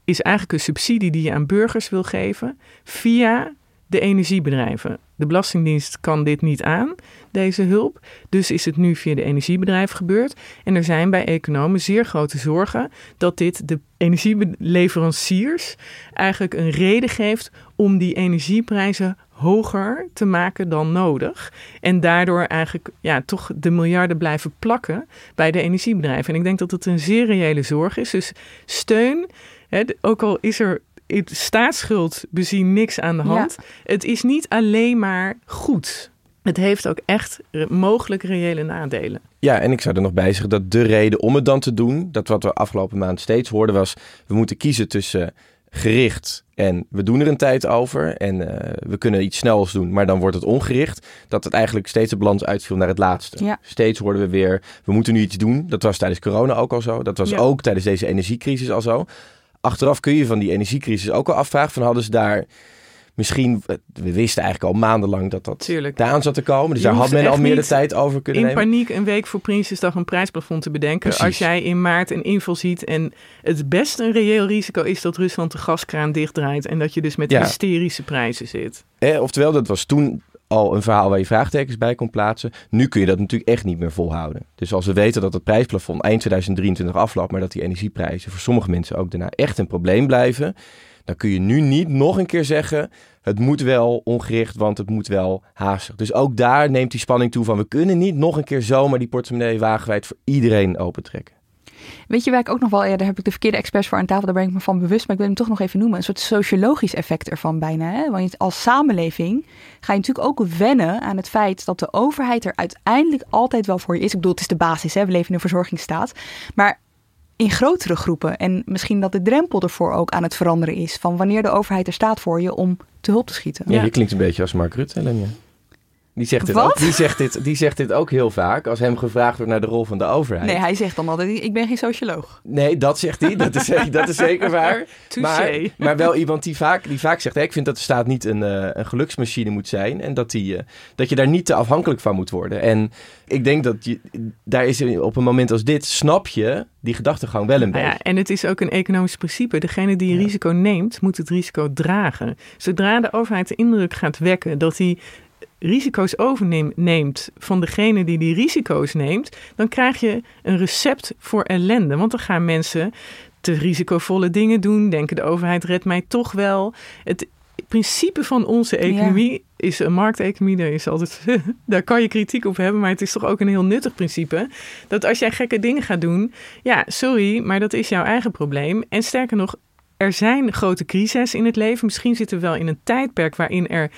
is eigenlijk een subsidie die je aan burgers wil geven via de energiebedrijven. De Belastingdienst kan dit niet aan, deze hulp. Dus is het nu via de energiebedrijven gebeurd. En er zijn bij economen zeer grote zorgen dat dit de energieleveranciers eigenlijk een reden geeft om die energieprijzen hoger te maken dan nodig. En daardoor eigenlijk ja, toch de miljarden blijven plakken bij de energiebedrijven. En ik denk dat het een zeer reële zorg is. Dus steun, hè, ook al is er in staatsschuld bezien niks aan de hand. Het is niet alleen maar goed. Het heeft ook echt mogelijk reële nadelen. Ja, en ik zou er nog bij zeggen dat de reden om het dan te doen, dat wat we afgelopen maand steeds hoorden was, we moeten kiezen tussen gericht en we doen er een tijd over en eh, we kunnen iets snels doen, maar dan wordt het ongericht. Dat het eigenlijk steeds de balans uitviel naar het laatste. Ja. Steeds hoorden we weer, we moeten nu iets doen. Dat was tijdens corona ook al zo. Dat was Ja. ook tijdens deze energiecrisis al zo. Achteraf kun je van die energiecrisis ook al afvragen van hadden ze daar misschien, we wisten eigenlijk al maandenlang dat dat Tuurlijk. daar zat te komen. Dus Je daar had men al meer de tijd over kunnen In nemen. paniek een week voor Prinsjesdag een prijsplafond te bedenken. Precies. Als jij in maart een inval ziet en het best een reëel risico is dat Rusland de gaskraan dichtdraait. En dat je dus met Ja. hysterische prijzen zit. Eh, oftewel, dat was toen al een verhaal waar je vraagtekens bij kon plaatsen. Nu kun je dat natuurlijk echt niet meer volhouden. Dus als we weten dat het prijsplafond eind 2023 afloopt, maar dat die energieprijzen voor sommige mensen ook daarna echt een probleem blijven, dan kun je nu niet nog een keer zeggen: het moet wel ongericht, want het moet wel haastig. Dus ook daar neemt die spanning toe van we kunnen niet nog een keer zomaar die portemonnee wagenwijd voor iedereen opentrekken. Weet je waar ik ook nog wel, ja, daar heb ik de verkeerde experts voor aan tafel, daar ben ik me van bewust, maar ik wil hem toch nog even noemen. Een soort sociologisch effect ervan bijna. Hè? Want als samenleving ga je natuurlijk ook wennen aan het feit dat de overheid er uiteindelijk altijd wel voor je is. Ik bedoel, het is de basis, hè? we leven in een verzorgingsstaat. Maar in grotere groepen en misschien dat de drempel ervoor ook aan het veranderen is van wanneer de overheid er staat voor je om te hulp te schieten. Ja, je klinkt een beetje als Mark Rutte, Lenja. Die zegt, dit Wat? ook, die, zegt dit, die zegt dit ook heel vaak als hem gevraagd wordt naar de rol van de overheid. Nee, hij zegt dan altijd, ik ben geen socioloog. Nee, dat zegt hij. Dat is, dat is zeker waar. Maar, wel iemand die vaak, die vaak zegt: Ik vind dat de staat niet een, eh, een geluksmachine moet zijn. En dat, die, eh, dat je daar niet te afhankelijk van moet worden. En ik denk dat je, daar is op een moment als dit, snap je die gedachtegang wel een Nou beetje. ja, en het is ook een economisch principe. Degene die Ja. risico neemt, moet het risico dragen. Zodra de overheid de indruk gaat wekken dat hij risico's overneemt van degene die die risico's neemt, dan krijg je een recept voor ellende. Want dan gaan mensen te risicovolle dingen doen, denken de overheid redt mij toch wel. Het principe van onze economie is een markteconomie. Daar, is altijd, daar kan je kritiek op hebben, maar het is toch ook een heel nuttig principe. Dat als jij gekke dingen gaat doen, ja, sorry, maar dat is jouw eigen probleem. En sterker nog, er zijn grote crises in het leven. Misschien zitten we wel in een tijdperk waarin er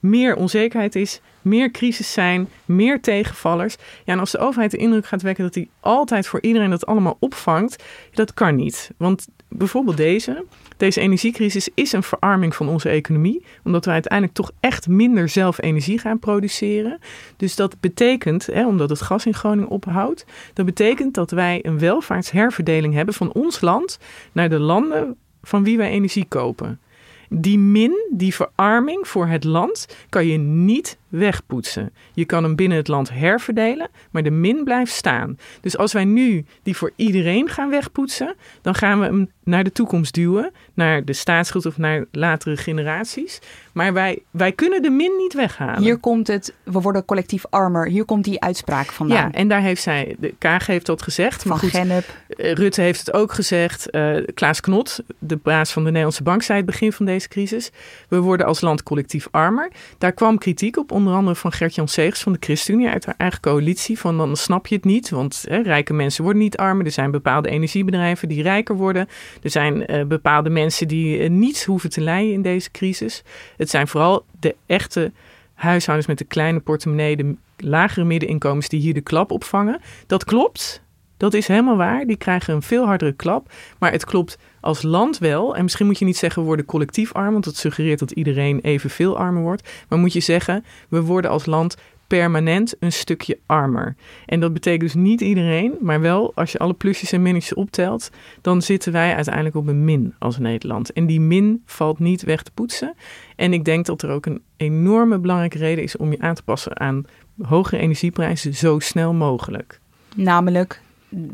meer onzekerheid is, meer crisis zijn, meer tegenvallers. Ja, en als de overheid de indruk gaat wekken dat hij altijd voor iedereen dat allemaal opvangt, dat kan niet. Want bijvoorbeeld deze, deze energiecrisis is een verarming van onze economie, omdat we uiteindelijk toch echt minder zelf energie gaan produceren. Dus dat betekent, hè, omdat het gas in Groningen ophoudt, dat betekent dat wij een welvaartsherverdeling hebben van ons land naar de landen van wie wij energie kopen. Die min, die verarming voor het land, kan je niet wegpoetsen. Je kan hem binnen het land herverdelen, maar de min blijft staan. Dus als wij nu die voor iedereen gaan wegpoetsen, dan gaan we hem naar de toekomst duwen, naar de staatsschuld of naar latere generaties. Maar wij, wij kunnen de min niet weghalen. Hier komt het, we worden collectief armer. Hier komt die uitspraak vandaan. Ja, en daar heeft zij, de Kaag heeft dat gezegd. Van goed, Gennep. eh, Rutte heeft het ook gezegd. Uh, Klaas Knot, de baas van de Nederlandse Bank, zei het begin van deze crisis. We worden als land collectief armer. Daar kwam kritiek op onder andere van Gert-Jan Segers van de ChristenUnie uit haar eigen coalitie. Van dan snap je het niet, want hè, rijke mensen worden niet armer. Er zijn bepaalde energiebedrijven die rijker worden. Er zijn uh, bepaalde mensen die uh, niets hoeven te lijden in deze crisis. Het zijn vooral de echte huishoudens met de kleine portemonnee, de lagere middeninkomens die hier de klap opvangen. Dat klopt. Dat is helemaal waar. Die krijgen een veel hardere klap. Maar het klopt als land wel. En misschien moet je niet zeggen we worden collectief arm, want dat suggereert dat iedereen evenveel armer wordt. Maar moet je zeggen we worden als land permanent een stukje armer. En dat betekent dus niet iedereen, maar wel als je alle plusjes en minnetjes optelt, dan zitten wij uiteindelijk op een min als Nederland. En die min valt niet weg te poetsen. En ik denk dat er ook een enorme belangrijke reden is om je aan te passen aan hogere energieprijzen zo snel mogelijk. Namelijk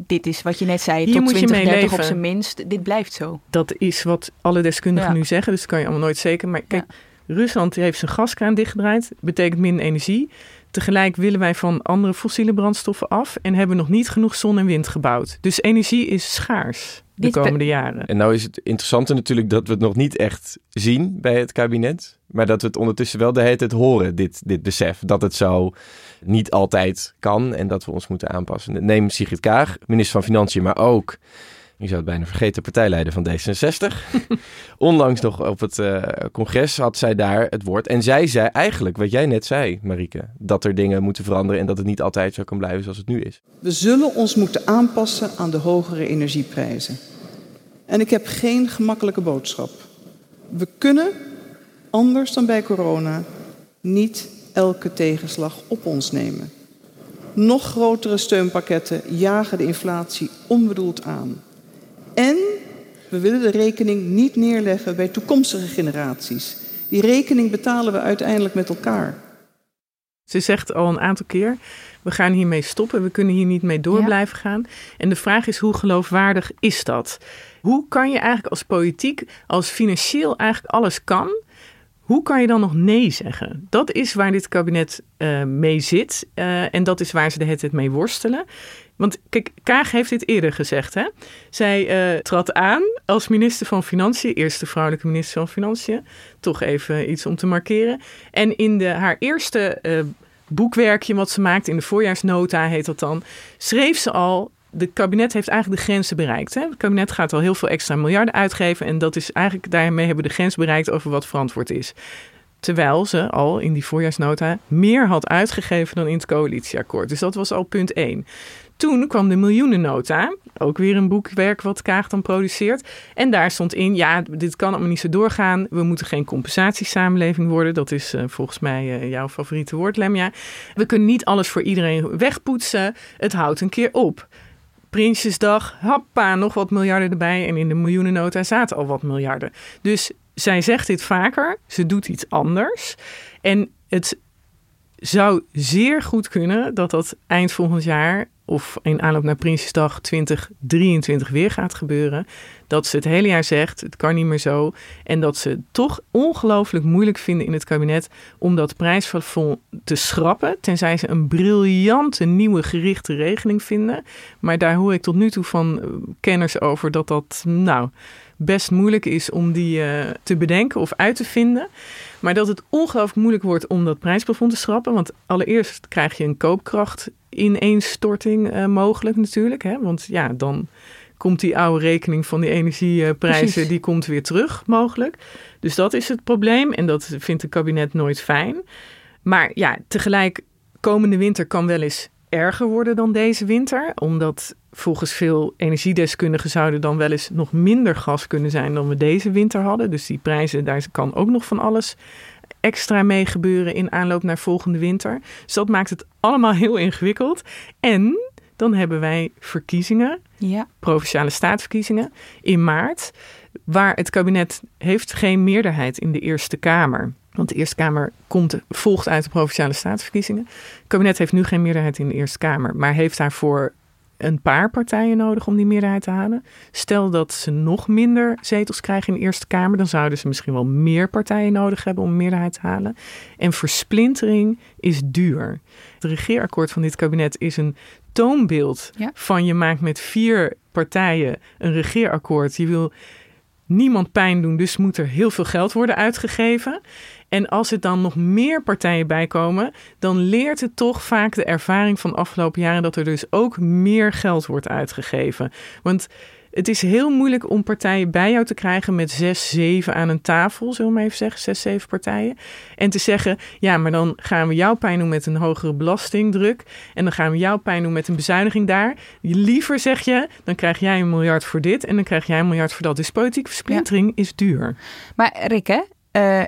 dit is wat je net zei, Hier tot 2030 op zijn minst. Dit blijft zo. Dat is wat alle deskundigen ja. nu zeggen, dus dat kan je allemaal nooit zeker. Maar kijk, ja. Rusland heeft zijn gaskraan dichtgedraaid, betekent minder energie. Tegelijk willen wij van andere fossiele brandstoffen af en hebben nog niet genoeg zon en wind gebouwd. Dus energie is schaars de komende jaren. En nou is het interessante natuurlijk dat we het nog niet echt zien bij het kabinet, maar dat we het ondertussen wel de hele tijd horen, dit, dit besef, dat het zo niet altijd kan en dat we ons moeten aanpassen. Neem Sigrid Kaag, minister van Financiën, maar ook, je zou het bijna vergeten, partijleider van D66. Onlangs nog op het uh, congres had zij daar het woord. En zij zei eigenlijk wat jij net zei, Marieke. Dat er dingen moeten veranderen en dat het niet altijd zo kan blijven zoals het nu is. We zullen ons moeten aanpassen aan de hogere energieprijzen. En ik heb geen gemakkelijke boodschap. We kunnen, anders dan bij corona, niet elke tegenslag op ons nemen. Nog grotere steunpakketten jagen de inflatie onbedoeld aan. En we willen de rekening niet neerleggen bij toekomstige generaties. Die rekening betalen we uiteindelijk met elkaar. Ze zegt al een aantal keer: we gaan hiermee stoppen, we kunnen hier niet mee door ja. blijven gaan. En de vraag is: hoe geloofwaardig is dat? Hoe kan je eigenlijk als politiek, als financieel eigenlijk alles kan, hoe kan je dan nog nee zeggen? Dat is waar dit kabinet uh, mee zit. Uh, en dat is waar ze de hele mee worstelen. Want kijk, Kaag heeft dit eerder gezegd. Hè? Zij uh, trad aan als minister van Financiën, eerste vrouwelijke minister van Financiën. Toch even iets om te markeren. En in de, haar eerste boekwerkje wat ze maakt, in de voorjaarsnota heet dat dan, schreef ze al de kabinet heeft eigenlijk de grenzen bereikt. Hè? Het kabinet gaat al heel veel extra miljarden uitgeven. En dat is eigenlijk daarmee hebben we de grens bereikt over wat verantwoord is. Terwijl ze al in die voorjaarsnota meer had uitgegeven dan in het coalitieakkoord. Dus dat was al punt 1. Toen kwam de miljoenennota, ook weer een boekwerk wat Kaag dan produceert. En daar stond in, ja, dit kan allemaal niet zo doorgaan. We moeten geen compensatiesamenleving worden. Dat is uh, volgens mij uh, jouw favoriete woord, Lemja. We kunnen niet alles voor iedereen wegpoetsen. Het houdt een keer op. Prinsjesdag, happa, nog wat miljarden erbij. En in de miljoenennota zaten al wat miljarden. Dus zij zegt dit vaker, ze doet iets anders. En het zou zeer goed kunnen dat dat eind volgend jaar of in aanloop naar Prinsjesdag 2023 weer gaat gebeuren. Dat ze het hele jaar zegt, het kan niet meer zo. En dat ze het toch ongelooflijk moeilijk vinden in het kabinet om dat prijsplafond te schrappen. Tenzij ze een briljante nieuwe gerichte regeling vinden. Maar daar hoor ik tot nu toe van eh, kenners over dat dat nou best moeilijk is om die uh, te bedenken of uit te vinden. Maar dat het ongelooflijk moeilijk wordt om dat prijsplafond te schrappen. Want allereerst krijg je een koopkracht ineenstorting uh, mogelijk natuurlijk. Hè? Want ja, dan komt die oude rekening van die energieprijzen, die komt weer terug mogelijk. Dus dat is het probleem en dat vindt het kabinet nooit fijn. Maar ja, tegelijk, komende winter kan wel eens erger worden dan deze winter. Omdat volgens veel energiedeskundigen zouden dan wel eens nog minder gas kunnen zijn dan we deze winter hadden. Dus die prijzen, daar kan ook nog van alles extra mee gebeuren in aanloop naar volgende winter. Dus dat maakt het allemaal heel ingewikkeld. En dan hebben wij verkiezingen, ja. provinciale staatsverkiezingen in maart, waar het kabinet heeft geen meerderheid in de Eerste Kamer. Want de Eerste Kamer komt, volgt uit de provinciale staatsverkiezingen. Het kabinet heeft nu geen meerderheid in de Eerste Kamer, maar heeft daarvoor een paar partijen nodig om die meerderheid te halen. Stel dat ze nog minder zetels krijgen in de Eerste Kamer, dan zouden ze misschien wel meer partijen nodig hebben om een meerderheid te halen. En versplintering is duur. Het regeerakkoord van dit kabinet is een toonbeeld van je maakt met vier partijen een regeerakkoord. Je wil niemand pijn doen, dus moet er heel veel geld worden uitgegeven. En als er dan nog meer partijen bijkomen, dan leert het toch vaak de ervaring van de afgelopen jaren dat er dus ook meer geld wordt uitgegeven. Want het is heel moeilijk om partijen bij jou te krijgen met zes, zeven aan een tafel, zullen we maar even zeggen, zes, zeven partijen. En te zeggen, ja, maar dan gaan we jouw pijn doen met een hogere belastingdruk. En dan gaan we jouw pijn doen met een bezuiniging daar. Liever zeg je, dan krijg jij een miljard voor dit en dan krijg jij een miljard voor dat. Dus politieke versplintering is duur. Maar Rikke, uh,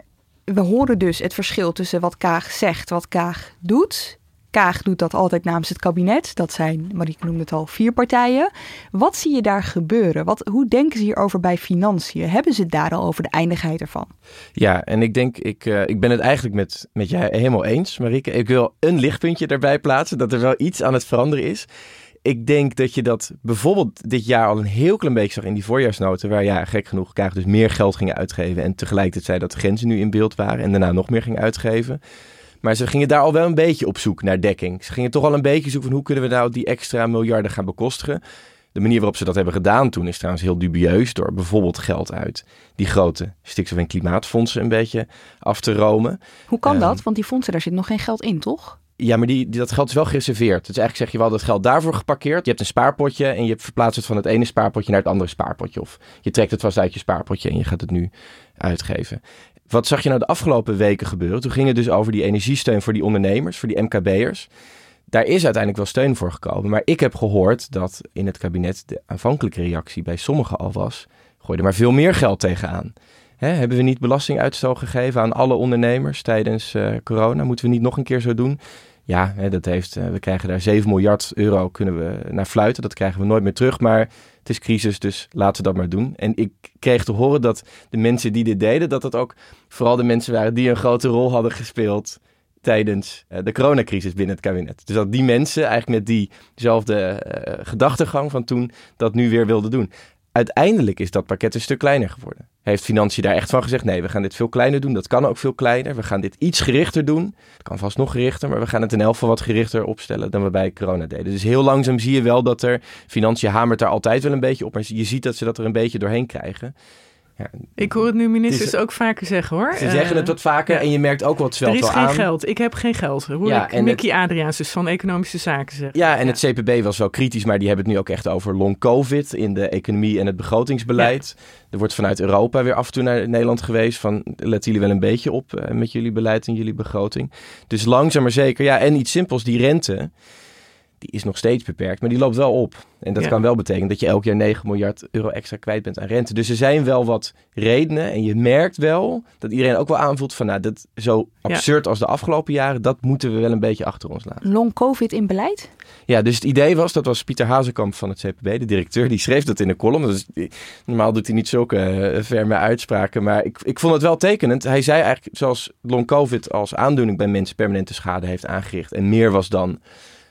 we horen dus het verschil tussen wat Kaag zegt, wat Kaag doet. Kaag doet dat altijd namens het kabinet. Dat zijn, Marieke noemde het al, vier partijen. Wat zie je daar gebeuren? Wat, hoe denken ze hierover bij financiën? Hebben ze het daar al over de eindigheid ervan? Ja, en ik denk, ik, uh, ik ben het eigenlijk met, met jij helemaal eens, Marieke. Ik wil een lichtpuntje erbij plaatsen, dat er wel iets aan het veranderen is ik denk dat je dat bijvoorbeeld dit jaar al een heel klein beetje zag in die voorjaarsnoten. Waar ja, gek genoeg Kaag dus meer geld gingen uitgeven. En tegelijkertijd zei dat de grenzen nu in beeld waren. En daarna nog meer gingen uitgeven. Maar ze gingen daar al wel een beetje op zoek naar dekking. Ze gingen toch al een beetje zoeken van hoe kunnen we nou die extra miljarden gaan bekostigen. De manier waarop ze dat hebben gedaan toen is trouwens heel dubieus. Door bijvoorbeeld geld uit die grote stikstof- en klimaatfondsen een beetje af te romen. Hoe kan dat? Ehm, Want die fondsen, daar zit nog geen geld in, toch? Ja, maar die, dat geld is wel gereserveerd. Dus eigenlijk zeg je wel dat geld daarvoor geparkeerd. Je hebt een spaarpotje en je verplaatst het van het ene spaarpotje naar het andere spaarpotje. Of je trekt het vast uit je spaarpotje en je gaat het nu uitgeven. Wat zag je nou de afgelopen weken gebeuren? Toen ging het dus over die energiesteun voor die ondernemers, voor die MKB'ers. Daar is uiteindelijk wel steun voor gekomen. Maar ik heb gehoord dat in het kabinet de aanvankelijke reactie bij sommigen al was: gooi er maar veel meer geld tegenaan. Hè, hebben we niet belastinguitstel gegeven aan alle ondernemers tijdens uh, corona? Moeten we niet nog een keer zo doen? Ja, dat heeft, uh, we krijgen daar 7 miljard euro kunnen we naar fluiten. Dat krijgen we nooit meer terug. Maar het is crisis, dus laten we dat maar doen. En ik kreeg te horen dat de mensen die dit deden, dat dat ook vooral de mensen waren die een grote rol hadden gespeeld tijdens uh, de coronacrisis binnen het kabinet. Dus dat die mensen eigenlijk met diezelfde uh, gedachtegang van toen dat nu weer wilden doen. Uiteindelijk is dat pakket een stuk kleiner geworden. Heeft Financiën daar echt van gezegd: nee, we gaan dit veel kleiner doen. Dat kan ook veel kleiner. We gaan dit iets gerichter doen. Het kan vast nog gerichter, maar we gaan het in elk wat gerichter opstellen dan we bij corona deden. Dus heel langzaam zie je wel dat er. Financiën hamert daar altijd wel een beetje op, maar je ziet dat ze dat er een beetje doorheen krijgen. Ja, ik hoor het nu ministers ook vaker zeggen hoor. Ze zeggen het eh, wat vaker en je merkt ook wat zwelt Er is geen geld. Ik heb geen geld. Hoor ja, ik Mickey het... Adriaans dus van Economische Zaken zeggen. Ja, en het CPB was wel kritisch, maar die hebben het nu ook echt over long covid in de economie en het begrotingsbeleid. Er wordt vanuit Europa weer af en toe naar Nederland geweest van let jullie wel een beetje op uh, met jullie beleid en jullie begroting. Dus langzaam maar zeker. Ja, en iets simpels, die rente die is nog steeds beperkt, maar die loopt wel op. En dat Ja. kan wel betekenen dat je elk jaar 9 miljard euro extra kwijt bent aan rente. Dus er zijn wel wat redenen. En je merkt wel dat iedereen ook wel aanvoelt van, nou, dat zo absurd als de afgelopen jaren, dat moeten we wel een beetje achter ons laten. Long COVID in beleid? Ja, dus het idee was, dat was Pieter Hazekamp van het CPB, de directeur, die schreef dat in een column. Dus normaal doet hij niet zulke eh, ferme uitspraken, maar ik, ik vond het wel tekenend. Hij zei eigenlijk, zoals long covid als aandoening bij mensen permanente schade heeft aangericht en meer was dan,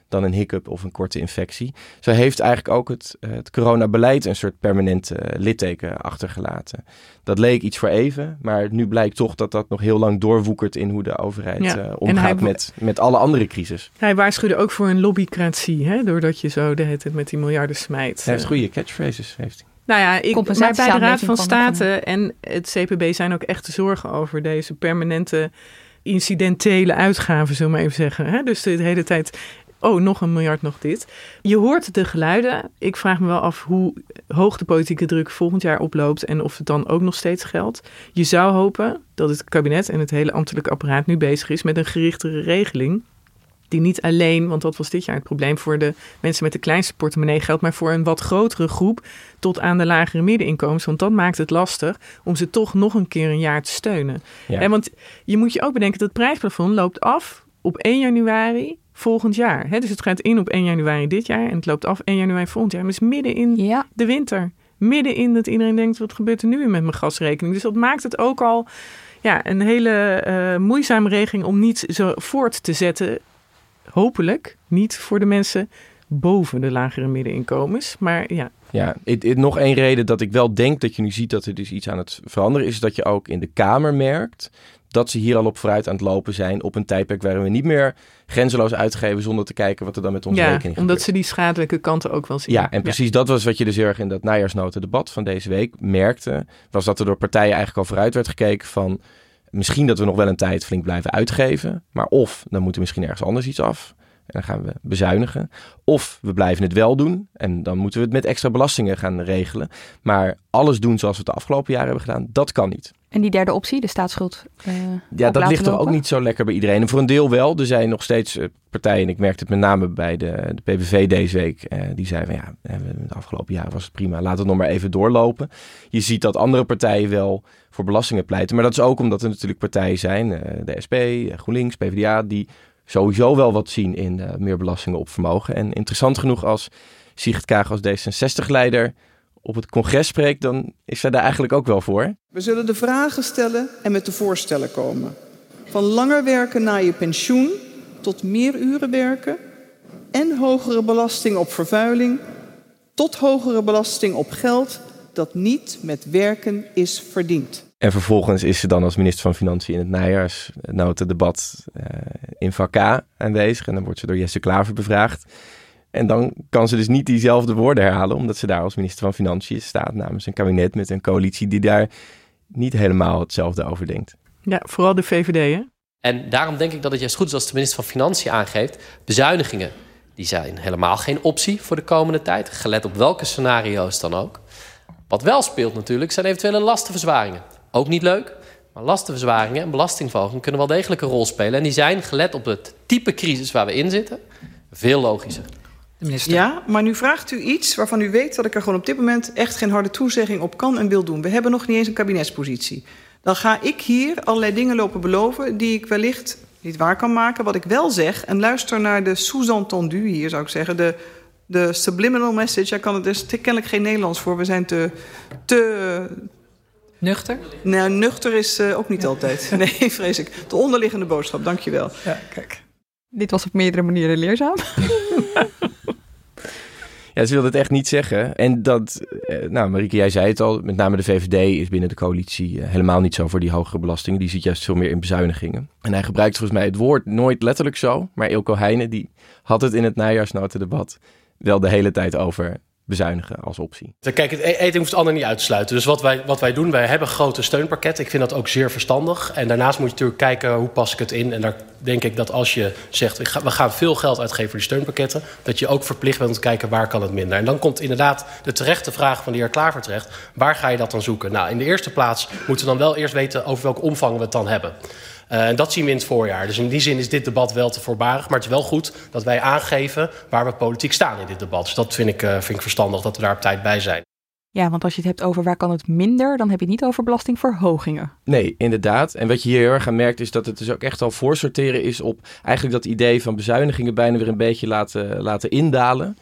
dan een hiccup of een korte infectie. Zo heeft eigenlijk ook het, eh, het coronabeleid een soort permanent eh, litteken achtergelaten. Dat leek iets voor even, maar nu blijkt toch dat dat nog heel lang doorwoekert in hoe de overheid Ja, eh, omgaat hij- met, met alle andere crisis. Hij waarschuwde ook voor een lobbycratie, hè, doordat je zo de hele tijd met die miljarden smijt. Hij heeft goede catchphrases, heeft hij. Nou ja, ik, maar bij de Raad van State en het CPB zijn ook echt zorgen over deze permanente incidentele uitgaven, zullen we maar even zeggen. Hè? Dus de hele tijd, oh, nog een miljard, nog dit. Je hoort de geluiden. Ik vraag me wel af hoe hoog de politieke druk volgend jaar oploopt en of het dan ook nog steeds geldt. Je zou hopen dat het kabinet en het hele ambtelijke apparaat nu bezig is met een gerichtere regeling. Die niet alleen, want dat was dit jaar het probleem voor de mensen met de kleinste portemonnee geldt, maar voor een wat grotere groep tot aan de lagere middeninkomens. Want dat maakt het lastig om ze toch nog een keer een jaar te steunen. Ja. Hè, want je moet je ook bedenken dat het prijsplafond loopt af op 1 januari volgend jaar. Hè, dus het gaat in op 1 januari dit jaar en het loopt af 1 januari volgend jaar. Maar het is midden in Ja. de winter. Midden in dat iedereen denkt, wat gebeurt er nu weer met mijn gasrekening? Dus dat maakt het ook al ja, een hele eh, moeizame regeling om niet zo voort te zetten. Hopelijk niet voor de mensen boven de lagere middeninkomens. Maar ja, Ja, het, het- nog één reden dat ik wel denk dat je nu ziet dat er dus iets aan het veranderen is, is dat je ook in de Kamer merkt dat ze hier al op vooruit aan het lopen zijn op een tijdperk waarin we niet meer grenzeloos uitgeven zonder te kijken wat er dan met onze ja rekening omdat gebeurt. ze die schadelijke kanten ook wel zien. Ja, en precies dat was wat je dus heel erg in dat najaarsnotendebat van deze week merkte. Was dat er door partijen eigenlijk al vooruit werd gekeken van... misschien dat we nog wel een tijd flink blijven uitgeven. Maar of, dan moet er misschien ergens anders iets af. En dan gaan we bezuinigen. Of we blijven het wel doen. En dan moeten we het met extra belastingen gaan regelen. Maar alles doen zoals we het de afgelopen jaren hebben gedaan, dat kan niet. En die derde optie, de staatsschuld. eh, Ja, dat ligt toch ook niet zo lekker bij iedereen. En voor een deel wel. Er zijn nog steeds eh, partijen, en ik merkte het met name bij de, de PVV deze week, eh, die zeiden van ja, de afgelopen jaren was het prima, laat het nog maar even doorlopen. Je ziet dat andere partijen wel voor belastingen pleiten. Maar dat is ook omdat er natuurlijk partijen zijn, eh, de SP, GroenLinks, PvdA, die sowieso wel wat zien in meer belastingen op vermogen. En interessant genoeg als Sigrid Kaag als D66-leider op het congres spreekt, dan is zij daar eigenlijk ook wel voor. We zullen de vragen stellen en met de voorstellen komen. Van langer werken na je pensioen tot meer uren werken en hogere belasting op vervuiling tot hogere belasting op geld dat niet met werken is verdiend. En vervolgens is ze dan als minister van Financiën in het najaarsnotendebat eh in vak K aanwezig. En dan wordt ze door Jesse Klaver bevraagd. En dan kan ze dus niet diezelfde woorden herhalen, omdat ze daar als minister van Financiën staat namens een kabinet met een coalitie die daar niet helemaal hetzelfde over denkt. Ja, vooral de VVD, hè? En daarom denk ik dat het juist goed is als de minister van Financiën aangeeft... bezuinigingen, die zijn helemaal geen optie voor de komende tijd... gelet op welke scenario's dan ook. Wat wel speelt natuurlijk zijn eventuele lastenverzwaringen. Ook niet leuk, maar lastenverzwaringen en belastingverhoging... kunnen wel degelijk een rol spelen. En die zijn, gelet op het type crisis waar we in zitten, veel logischer. Ja, maar nu vraagt u iets waarvan u weet dat ik er gewoon op dit moment echt geen harde toezegging op kan en wil doen. We hebben nog niet eens een kabinetspositie. Dan ga ik hier allerlei dingen lopen beloven die ik wellicht niet waar kan maken. Wat ik wel zeg, en luister naar de sous-entendu hier zou ik zeggen, de, de subliminal message. Daar kan het dus kennelijk geen Nederlands voor. We zijn te, te Nuchter? nou, nuchter is uh, ook niet altijd. Nee, vrees ik. De onderliggende boodschap, dankjewel. Ja, kijk. Dit was op meerdere manieren leerzaam. Ja, ze wilde het echt niet zeggen. En dat, eh, nou Marieke, jij zei het al, met name de VVD is binnen de coalitie eh, helemaal niet zo voor die hogere belastingen. Die ziet juist veel meer in bezuinigingen. En hij gebruikt volgens mij het woord nooit letterlijk zo, maar Ilko Heijnen die had het in het najaarsnotendebat wel de hele tijd over bezuinigen als optie. Kijk, het eten hoeft het ander niet uit te sluiten. Dus wat wij, wat wij doen, wij hebben grote steunpakketten. Ik vind dat ook zeer verstandig. En daarnaast moet je natuurlijk kijken hoe pas ik het in. En daar denk ik dat als je zegt, we gaan veel geld uitgeven voor die steunpakketten... dat je ook verplicht bent om te kijken waar kan het minder. En dan komt inderdaad de terechte vraag van de heer Klaver terecht. Waar ga je dat dan zoeken? Nou, in de eerste plaats moeten we dan wel eerst weten over welke omvang we het dan hebben. Uh, en dat zien we in het voorjaar. Dus in die zin is dit debat wel te voorbarig. Maar het is wel goed dat wij aangeven waar we politiek staan in dit debat. Dus dat vind ik, uh, vind ik verstandig dat we daar op tijd bij zijn. Ja, want als je het hebt over waar kan het minder, dan heb je het niet over belastingverhogingen. Nee, inderdaad. En wat je hier heel erg aan merkt is dat het dus ook echt al voorsorteren is op eigenlijk dat idee van bezuinigingen bijna weer een beetje laten, laten indalen.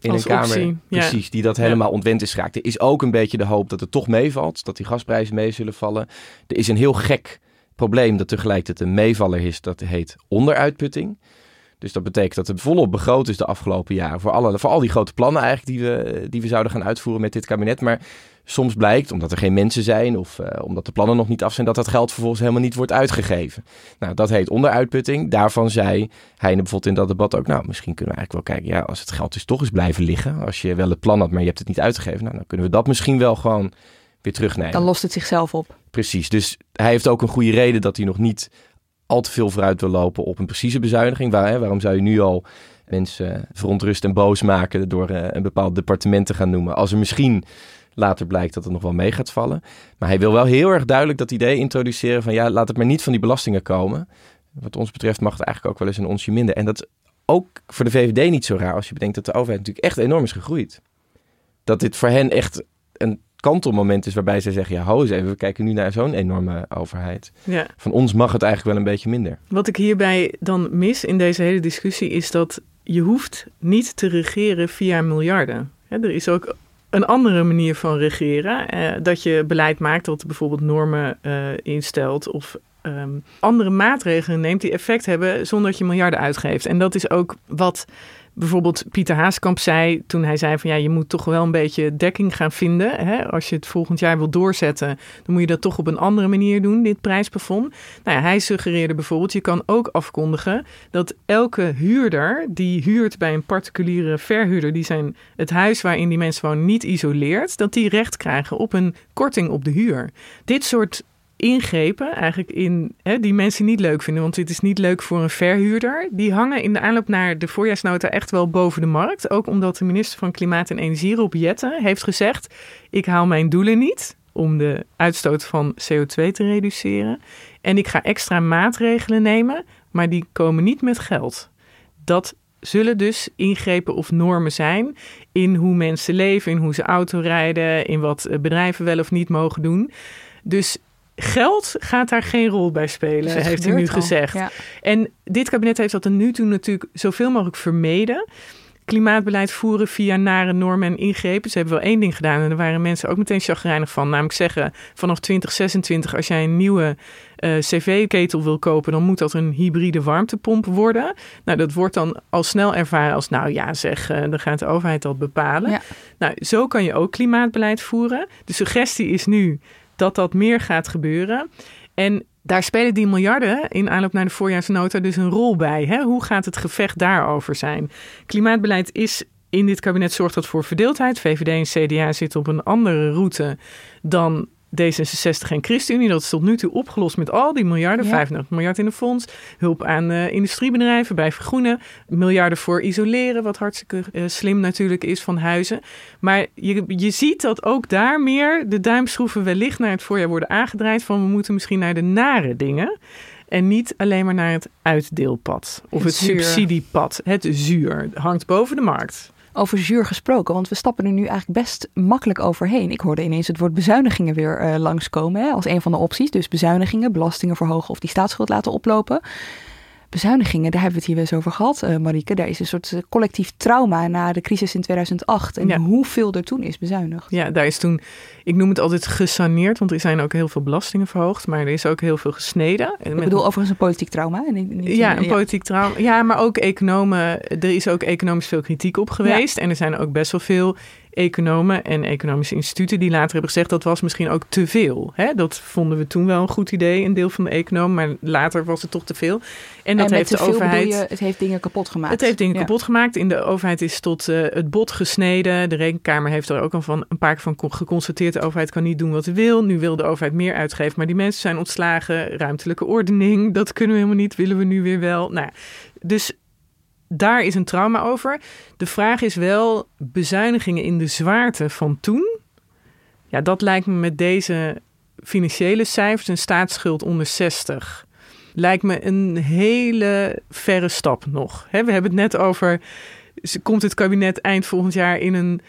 In Als een kamer, ja. precies, die dat helemaal ontwend is geraakt. Er is ook een beetje de hoop dat het toch meevalt, dat die gasprijzen mee zullen vallen. Er is een heel gek probleem dat tegelijkertijd een meevaller is, dat heet onderuitputting. Dus dat betekent dat het volop begroot is de afgelopen jaren. Voor, alle, voor al die grote plannen eigenlijk die we, die we zouden gaan uitvoeren met dit kabinet. Maar soms blijkt, omdat er geen mensen zijn of uh, omdat de plannen nog niet af zijn, dat dat geld vervolgens helemaal niet wordt uitgegeven. Nou, dat heet onderuitputting. Daarvan zei hij bijvoorbeeld in dat debat ook, nou, misschien kunnen we eigenlijk wel kijken, ja, als het geld dus toch eens blijven liggen. Als je wel het plan had, maar je hebt het niet uitgegeven, nou, dan kunnen we dat misschien wel gewoon weer terugnemen. Dan lost het zichzelf op. Precies, dus hij heeft ook een goede reden dat hij nog niet al te veel vooruit wil lopen op een precieze bezuiniging. Waar, hè, waarom zou je nu al mensen verontrust en boos maken door uh, een bepaald departement te gaan noemen? Als er misschien later blijkt dat het nog wel mee gaat vallen. Maar hij wil wel heel erg duidelijk dat idee introduceren van ja, laat het maar niet van die belastingen komen. Wat ons betreft mag het eigenlijk ook wel eens een onsje minder. En dat is ook voor de VVD niet zo raar als je bedenkt dat de overheid natuurlijk echt enorm is gegroeid. Dat dit voor hen echt een kantelmoment is waarbij zij zeggen: ja, hou eens even, we kijken nu naar zo'n enorme overheid. Ja. Van ons mag het eigenlijk wel een beetje minder. Wat ik hierbij dan mis in deze hele discussie is dat je hoeft niet te regeren via miljarden. Hè, er is ook een andere manier van regeren. Eh, dat je beleid maakt dat bijvoorbeeld normen uh, instelt of um, andere maatregelen neemt die effect hebben zonder dat je miljarden uitgeeft. En dat is ook wat bijvoorbeeld Pieter Haaskamp zei toen hij zei van ja, je moet toch wel een beetje dekking gaan vinden. Hè? Als je het volgend jaar wil doorzetten, dan moet je dat toch op een andere manier doen, dit prijsplafond. Nou ja, hij suggereerde bijvoorbeeld, je kan ook afkondigen dat elke huurder die huurt bij een particuliere verhuurder, die zijn het huis waarin die mensen wonen niet isoleert, dat die recht krijgen op een korting op de huur. Dit soort ingrepen eigenlijk in hè, die mensen niet leuk vinden. Want dit is niet leuk voor een verhuurder. Die hangen in de aanloop naar de voorjaarsnota echt wel boven de markt. Ook omdat de minister van Klimaat en Energie, Rob Jetten, heeft gezegd... ik haal mijn doelen niet om de uitstoot van CO2 te reduceren. En ik ga extra maatregelen nemen, maar die komen niet met geld. Dat zullen dus ingrepen of normen zijn in hoe mensen leven, in hoe ze auto rijden, in wat bedrijven wel of niet mogen doen. Dus geld gaat daar geen rol bij spelen, Dus heeft hij nu al, gezegd. ja. En dit kabinet heeft dat er nu toe natuurlijk zoveel mogelijk vermeden. Klimaatbeleid voeren via nare normen en ingrepen. Ze hebben wel één ding gedaan en daar waren mensen ook meteen chagrijnig van. Namelijk zeggen, vanaf 2026 als jij een nieuwe eh, cv-ketel wil kopen... dan moet dat een hybride warmtepomp worden. Nou, dat wordt dan al snel ervaren als... nou ja zeg, eh, dan gaat de overheid dat bepalen. Ja. Nou, zo kan je ook klimaatbeleid voeren. De suggestie is nu dat dat meer gaat gebeuren. En daar spelen die miljarden in aanloop naar de voorjaarsnota dus een rol bij. Hè? Hoe gaat het gevecht daarover zijn? Klimaatbeleid is in dit kabinet zorgt dat voor verdeeldheid. VVD en CDA zitten op een andere route dan D66 en ChristenUnie. Dat is tot nu toe opgelost met al die miljarden. Ja. 35 miljard in de fonds. Hulp aan eh, industriebedrijven bij vergroenen. Miljarden voor isoleren, wat hartstikke eh, slim natuurlijk is van huizen. Maar je, je ziet dat ook daar meer de duimschroeven wellicht naar het voorjaar worden aangedraaid. Van we moeten misschien naar de nare dingen. En niet alleen maar naar het uitdeelpad. Of Het het, subsidiepad. Het zuur hangt boven de markt. Over zuur gesproken, want we stappen er nu eigenlijk best makkelijk overheen. Ik hoorde ineens het woord bezuinigingen weer eh, langskomen hè, als een van de opties. Dus bezuinigingen, belastingen verhogen of die staatsschuld laten oplopen. Bezuinigingen, daar hebben we het hier wel eens over gehad, eh Marieke. Daar is een soort eh, collectief trauma na de crisis in 2008. En Ja. hoeveel er toen is bezuinigd. Ja, daar is toen, ik noem het altijd gesaneerd, want er zijn ook heel veel belastingen verhoogd, maar er is ook heel veel gesneden. En Ik met- bedoel overigens een politiek trauma. En niet, niet- ja, een politiek trauma. Ja, maar ook economen. Er is ook economisch veel kritiek op geweest. En er zijn ook best wel veel economen en economische instituten die later hebben gezegd dat was misschien ook te veel. Hè? Dat vonden we toen wel een goed idee, een deel van de economen, maar later was het toch te veel. En dat en heeft te de veel overheid. je, het heeft dingen kapot gemaakt. Het heeft dingen Ja. kapot gemaakt. In de overheid is tot eh, het bot gesneden. De rekenkamer heeft er ook al van een paar keer van con- geconstateerd. De overheid kan niet doen wat ze wil. Nu wil de overheid meer uitgeven. Maar die mensen zijn ontslagen. Ruimtelijke ordening, dat kunnen we helemaal niet. Willen we nu weer wel. Nou, dus daar is een trauma over. De vraag is wel bezuinigingen in de zwaarte van toen. Ja, dat lijkt me met deze financiële cijfers, een staatsschuld onder 60 lijkt me een hele verre stap nog. we hebben het net over, komt het kabinet eind volgend jaar in een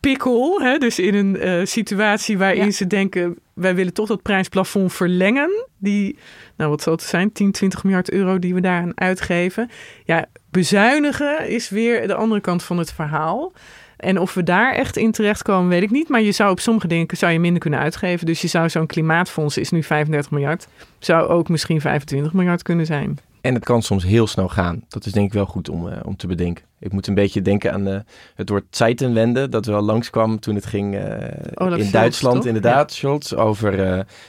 pikkel, hè? dus in een uh, situatie waarin ze denken, wij willen toch dat prijsplafond verlengen. Die, nou wat zal het zijn, 10, 20 miljard euro die we daaraan uitgeven. Ja, bezuinigen is weer de andere kant van het verhaal. En of we daar echt in terechtkomen, weet ik niet. Maar je zou op sommige dingen zou je minder kunnen uitgeven. Dus je zou zo'n klimaatfonds, is nu 35 miljard, zou ook misschien 25 miljard kunnen zijn. En het kan soms heel snel gaan. Dat is denk ik wel goed om, uh, om te bedenken. Ik moet een beetje denken aan uh, het woord Zeitenwende, dat wel langskwam toen het ging uh, in Duitsland, inderdaad, ja. Scholz, over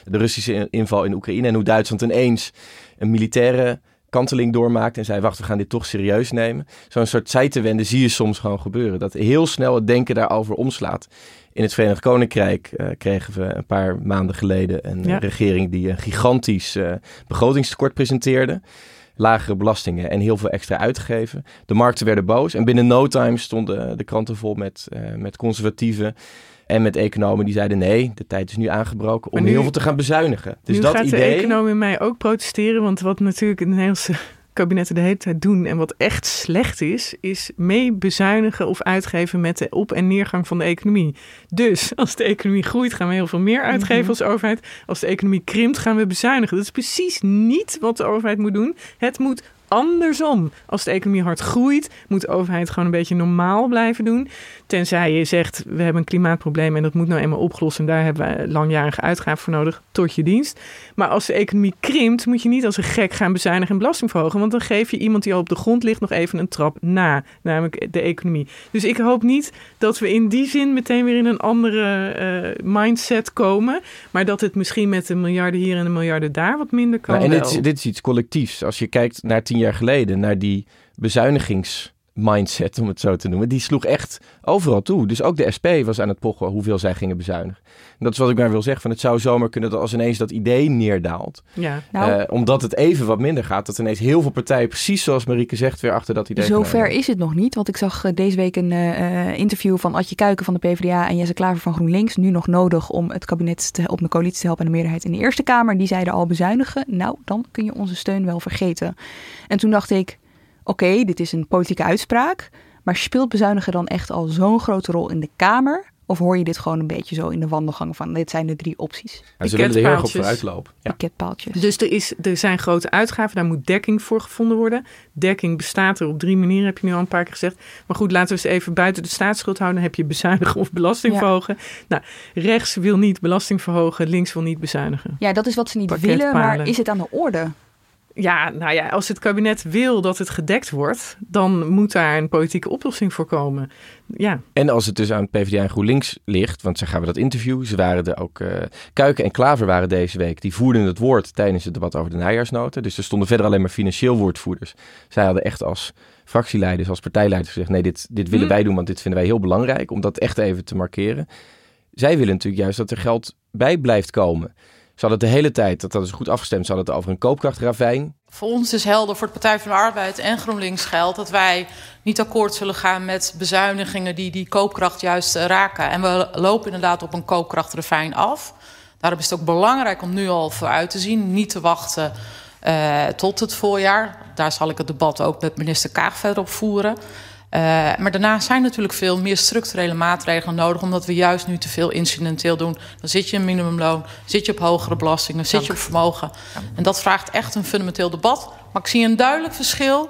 de Russische inval in Oekraïne en hoe Duitsland ineens een militaire kanteling doormaakt en zei, wacht, we gaan dit toch serieus nemen. Zo'n soort Zeitenwende zie je soms gewoon gebeuren. Dat heel snel het denken daarover omslaat. In het Verenigd Koninkrijk kregen we een paar maanden geleden een ja. regering die een gigantisch begrotingstekort presenteerde lagere belastingen en heel veel extra uitgeven. De markten werden boos en binnen no time stonden de kranten vol met, uh, met conservatieven en met economen die zeiden nee, de tijd is nu aangebroken om heel veel te gaan bezuinigen. Dus nu dat gaat idee... de econoom in mij ook protesteren, want wat natuurlijk in de Nederlandse kabinetten de hele tijd doen. En wat echt slecht is, is mee bezuinigen of uitgeven met de op- en neergang van de economie. Dus als de economie groeit, gaan we heel veel meer uitgeven mhm. als overheid. Als de economie krimpt, gaan we bezuinigen. Dat is precies niet wat de overheid moet doen. Het moet andersom. Als de economie hard groeit, moet de overheid gewoon een beetje normaal blijven doen. Tenzij je zegt, we hebben een klimaatprobleem en dat moet nou eenmaal opgelost. En daar hebben we langjarige uitgaven voor nodig, tot je dienst. Maar als de economie krimpt, moet je niet als een gek gaan bezuinigen en belasting verhogen. Want dan geef je iemand die al op de grond ligt nog even een trap na, namelijk de economie. Dus ik hoop niet dat we in die zin meteen weer in een andere uh, mindset komen. Maar dat het misschien met een miljarden hier en een miljarden daar wat minder kan. Nou, en dit is, dit is iets collectiefs. Als je kijkt naar tien jaar geleden, naar die bezuinigings mindset, om het zo te noemen, die sloeg echt overal toe. Dus ook de SP was aan het pochen hoeveel zij gingen bezuinigen. En dat is wat ik maar wil zeggen. Van het zou zomaar kunnen dat als ineens dat idee neerdaalt. Ja. Nou, uh, omdat het even wat minder gaat. Dat ineens heel veel partijen, precies zoals Marieke zegt, weer achter dat idee Zover is het nog niet. Want ik zag uh, deze week een uh, interview van Adje Kuiken van de PvdA en Jesse Klaver van GroenLinks. Nu nog nodig om het kabinet te, op de coalitie te helpen en de meerderheid in de Eerste Kamer. Die zeiden al bezuinigen. Nou, dan kun je onze steun wel vergeten. En toen dacht ik, oké, dit is een politieke uitspraak. Maar speelt bezuinigen dan echt al zo'n grote rol in de Kamer? Of hoor je dit gewoon een beetje zo in de wandelgang van dit zijn de drie opties? En ze willen er heel erg op vooruitlopen. Ja. Pakketpaaltjes. Dus er, is, er zijn grote uitgaven, daar moet dekking voor gevonden worden. Dekking bestaat er op drie manieren, heb je nu al een paar keer gezegd. Maar goed, laten we eens even buiten de staatsschuld houden. Dan heb je bezuinigen of belasting verhogen. Nou, rechts wil niet belasting verhogen, links wil niet bezuinigen. Ja, dat is wat ze niet willen, maar is het aan de orde? Ja, nou ja, als het kabinet wil dat het gedekt wordt, dan moet daar een politieke oplossing voor komen. Ja. En als het dus aan PvdA en GroenLinks ligt, want ze gaan we dat interview, ze waren er ook, uh, Kuiken en Klaver waren deze week, die voerden het woord tijdens het debat over de najaarsnoten. Dus er stonden verder alleen maar financieel woordvoerders. Zij hadden echt als fractieleiders, als partijleiders gezegd, nee, dit, dit willen hmm. wij doen, want dit vinden wij heel belangrijk, om dat echt even te markeren. Zij willen natuurlijk juist dat er geld bij blijft komen. Ze hadden de hele tijd, dat, dat is goed afgestemd, ze hadden het over een koopkrachtravijn. Voor ons is helder, voor de Partij van de Arbeid en GroenLinks geldt... dat wij niet akkoord zullen gaan met bezuinigingen die die koopkracht juist uh, raken. En we lopen inderdaad op een koopkrachtravijn af. Daarom is het ook belangrijk om nu al vooruit te zien. Niet te wachten uh, tot het voorjaar. Daar zal ik het debat ook met minister Kaag verder op voeren. Uh, maar daarna zijn natuurlijk veel meer structurele maatregelen nodig, omdat we juist nu te veel incidenteel doen. Dan zit je in minimumloon, zit je op hogere belastingen, zit je op vermogen. En dat vraagt echt een fundamenteel debat. Maar ik zie een duidelijk verschil.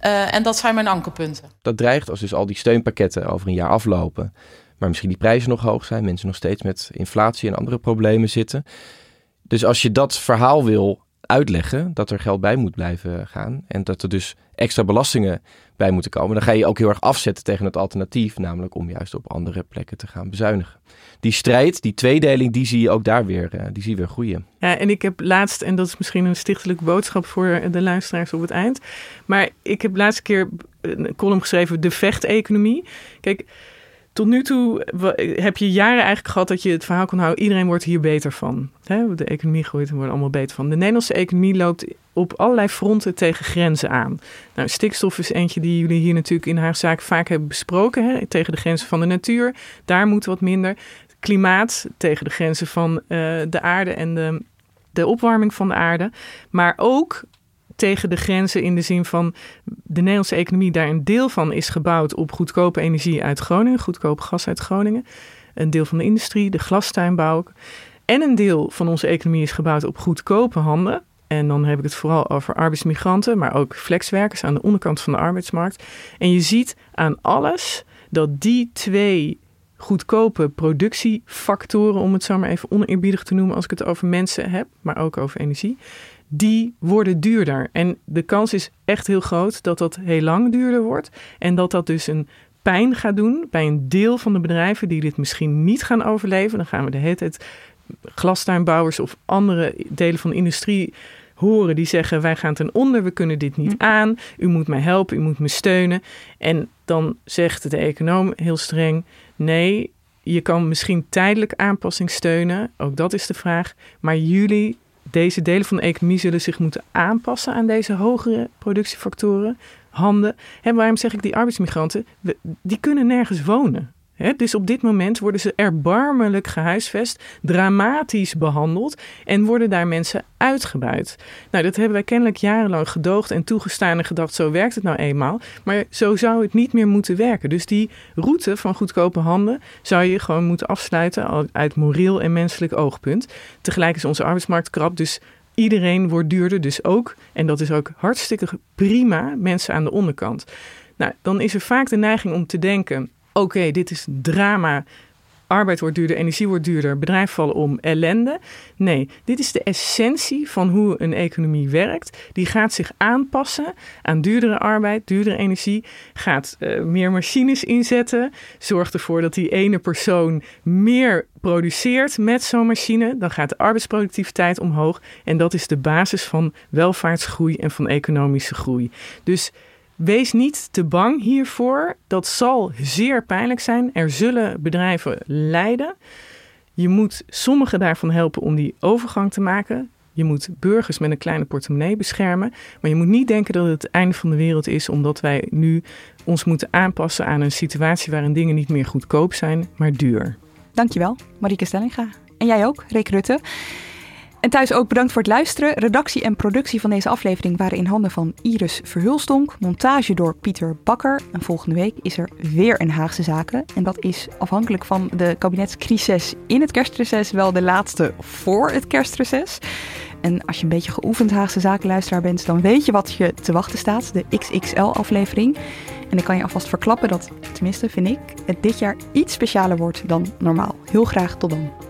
Uh, en dat zijn mijn ankerpunten. Dat dreigt als dus al die steunpakketten over een jaar aflopen. Maar misschien die prijzen nog hoog zijn, mensen nog steeds met inflatie en andere problemen zitten. Dus als je dat verhaal wil uitleggen, dat er geld bij moet blijven gaan en dat er dus extra belastingen bij moeten komen, dan ga je ook heel erg afzetten tegen het alternatief, namelijk om juist op andere plekken te gaan bezuinigen. Die strijd, die tweedeling, die zie je ook daar weer, uh, die zie je weer groeien. Ja, en ik heb laatst, en dat is misschien een stichtelijke boodschap voor de luisteraars op het eind, maar ik heb laatste keer een column geschreven, de vechteconomie. Kijk, tot nu toe heb je jaren eigenlijk gehad dat je het verhaal kon houden: iedereen wordt hier beter van. De economie groeit en we worden allemaal beter van. De Nederlandse economie loopt op allerlei fronten tegen grenzen aan. Nou, stikstof is eentje die jullie hier natuurlijk in haar zaak vaak hebben besproken. Hè? Tegen de grenzen van de natuur. Daar moet wat minder. Klimaat tegen de grenzen van uh, de aarde en de de opwarming van de aarde, maar ook tegen de grenzen in de zin van de Nederlandse economie, daar een deel van is gebouwd op goedkope energie uit Groningen, goedkoop gas uit Groningen. Een deel van de industrie, de glastuinbouw. En een deel van onze economie is gebouwd op goedkope handen. En dan heb ik het vooral over arbeidsmigranten, maar ook flexwerkers aan de onderkant van de arbeidsmarkt. En je ziet aan alles dat die twee goedkope productiefactoren, om het zo maar even oneerbiedig te noemen als ik het over mensen heb, maar ook over energie, die worden duurder. En de kans is echt heel groot dat dat heel lang duurder wordt en dat dat dus een pijn gaat doen bij een deel van de bedrijven die dit misschien niet gaan overleven. Dan gaan we de hele tijd glastuinbouwers of andere delen van de industrie horen die zeggen: Wij gaan ten onder, we kunnen dit niet hm. aan. U moet mij helpen, u moet me steunen. En dan zegt de econoom heel streng: Nee, je kan misschien tijdelijk aanpassing steunen. Ook dat is de vraag. Maar jullie, deze delen van de economie, zullen zich moeten aanpassen aan deze hogere productiefactoren. Handen. En waarom zeg ik die arbeidsmigranten? Die kunnen nergens wonen dus op dit moment worden ze erbarmelijk gehuisvest, dramatisch behandeld en worden daar mensen uitgebuit. Nou, dat hebben wij kennelijk jarenlang gedoogd en toegestaan en gedacht, zo werkt het nou eenmaal. Maar zo zou het niet meer moeten werken. Dus die route van goedkope handen zou je gewoon moeten afsluiten uit moreel en menselijk oogpunt. Tegelijk is onze arbeidsmarkt krap, dus iedereen wordt duurder. Dus ook, en dat is ook hartstikke prima, mensen aan de onderkant. Nou, dan is er vaak de neiging om te denken oké, dit is drama. Arbeid wordt duurder, energie wordt duurder, bedrijven vallen om, ellende. Nee, dit is de essentie van hoe een economie werkt. Die gaat zich aanpassen aan duurdere arbeid, duurdere energie, gaat uh, meer machines inzetten, zorgt ervoor dat die ene persoon meer produceert met zo'n machine. Dan gaat de arbeidsproductiviteit omhoog en dat is de basis van welvaartsgroei en van economische groei. Dus Wees niet te bang hiervoor. Dat zal zeer pijnlijk zijn. Er zullen bedrijven lijden. Je moet sommigen daarvan helpen om die overgang te maken. Je moet burgers met een kleine portemonnee beschermen. Maar je moet niet denken dat het het einde van de wereld is, omdat wij nu ons moeten aanpassen aan een situatie waarin dingen niet meer goedkoop zijn, maar duur. Dankjewel, Marieke Stellinga. En jij ook, Rick Rutte. En thuis ook bedankt voor het luisteren. Redactie en productie van deze aflevering waren in handen van Iris Verhulstonk. Montage door Pieter Bakker. En volgende week is er weer een Haagse Zaken. En dat is afhankelijk van de kabinetscrisis in het kerstreces wel de laatste voor het kerstreces. En als je een beetje geoefend Haagse Zakenluisteraar bent, dan weet je wat je te wachten staat. De XXL-aflevering. En ik kan je alvast verklappen dat, tenminste vind ik, het dit jaar iets specialer wordt dan normaal. Heel graag tot dan.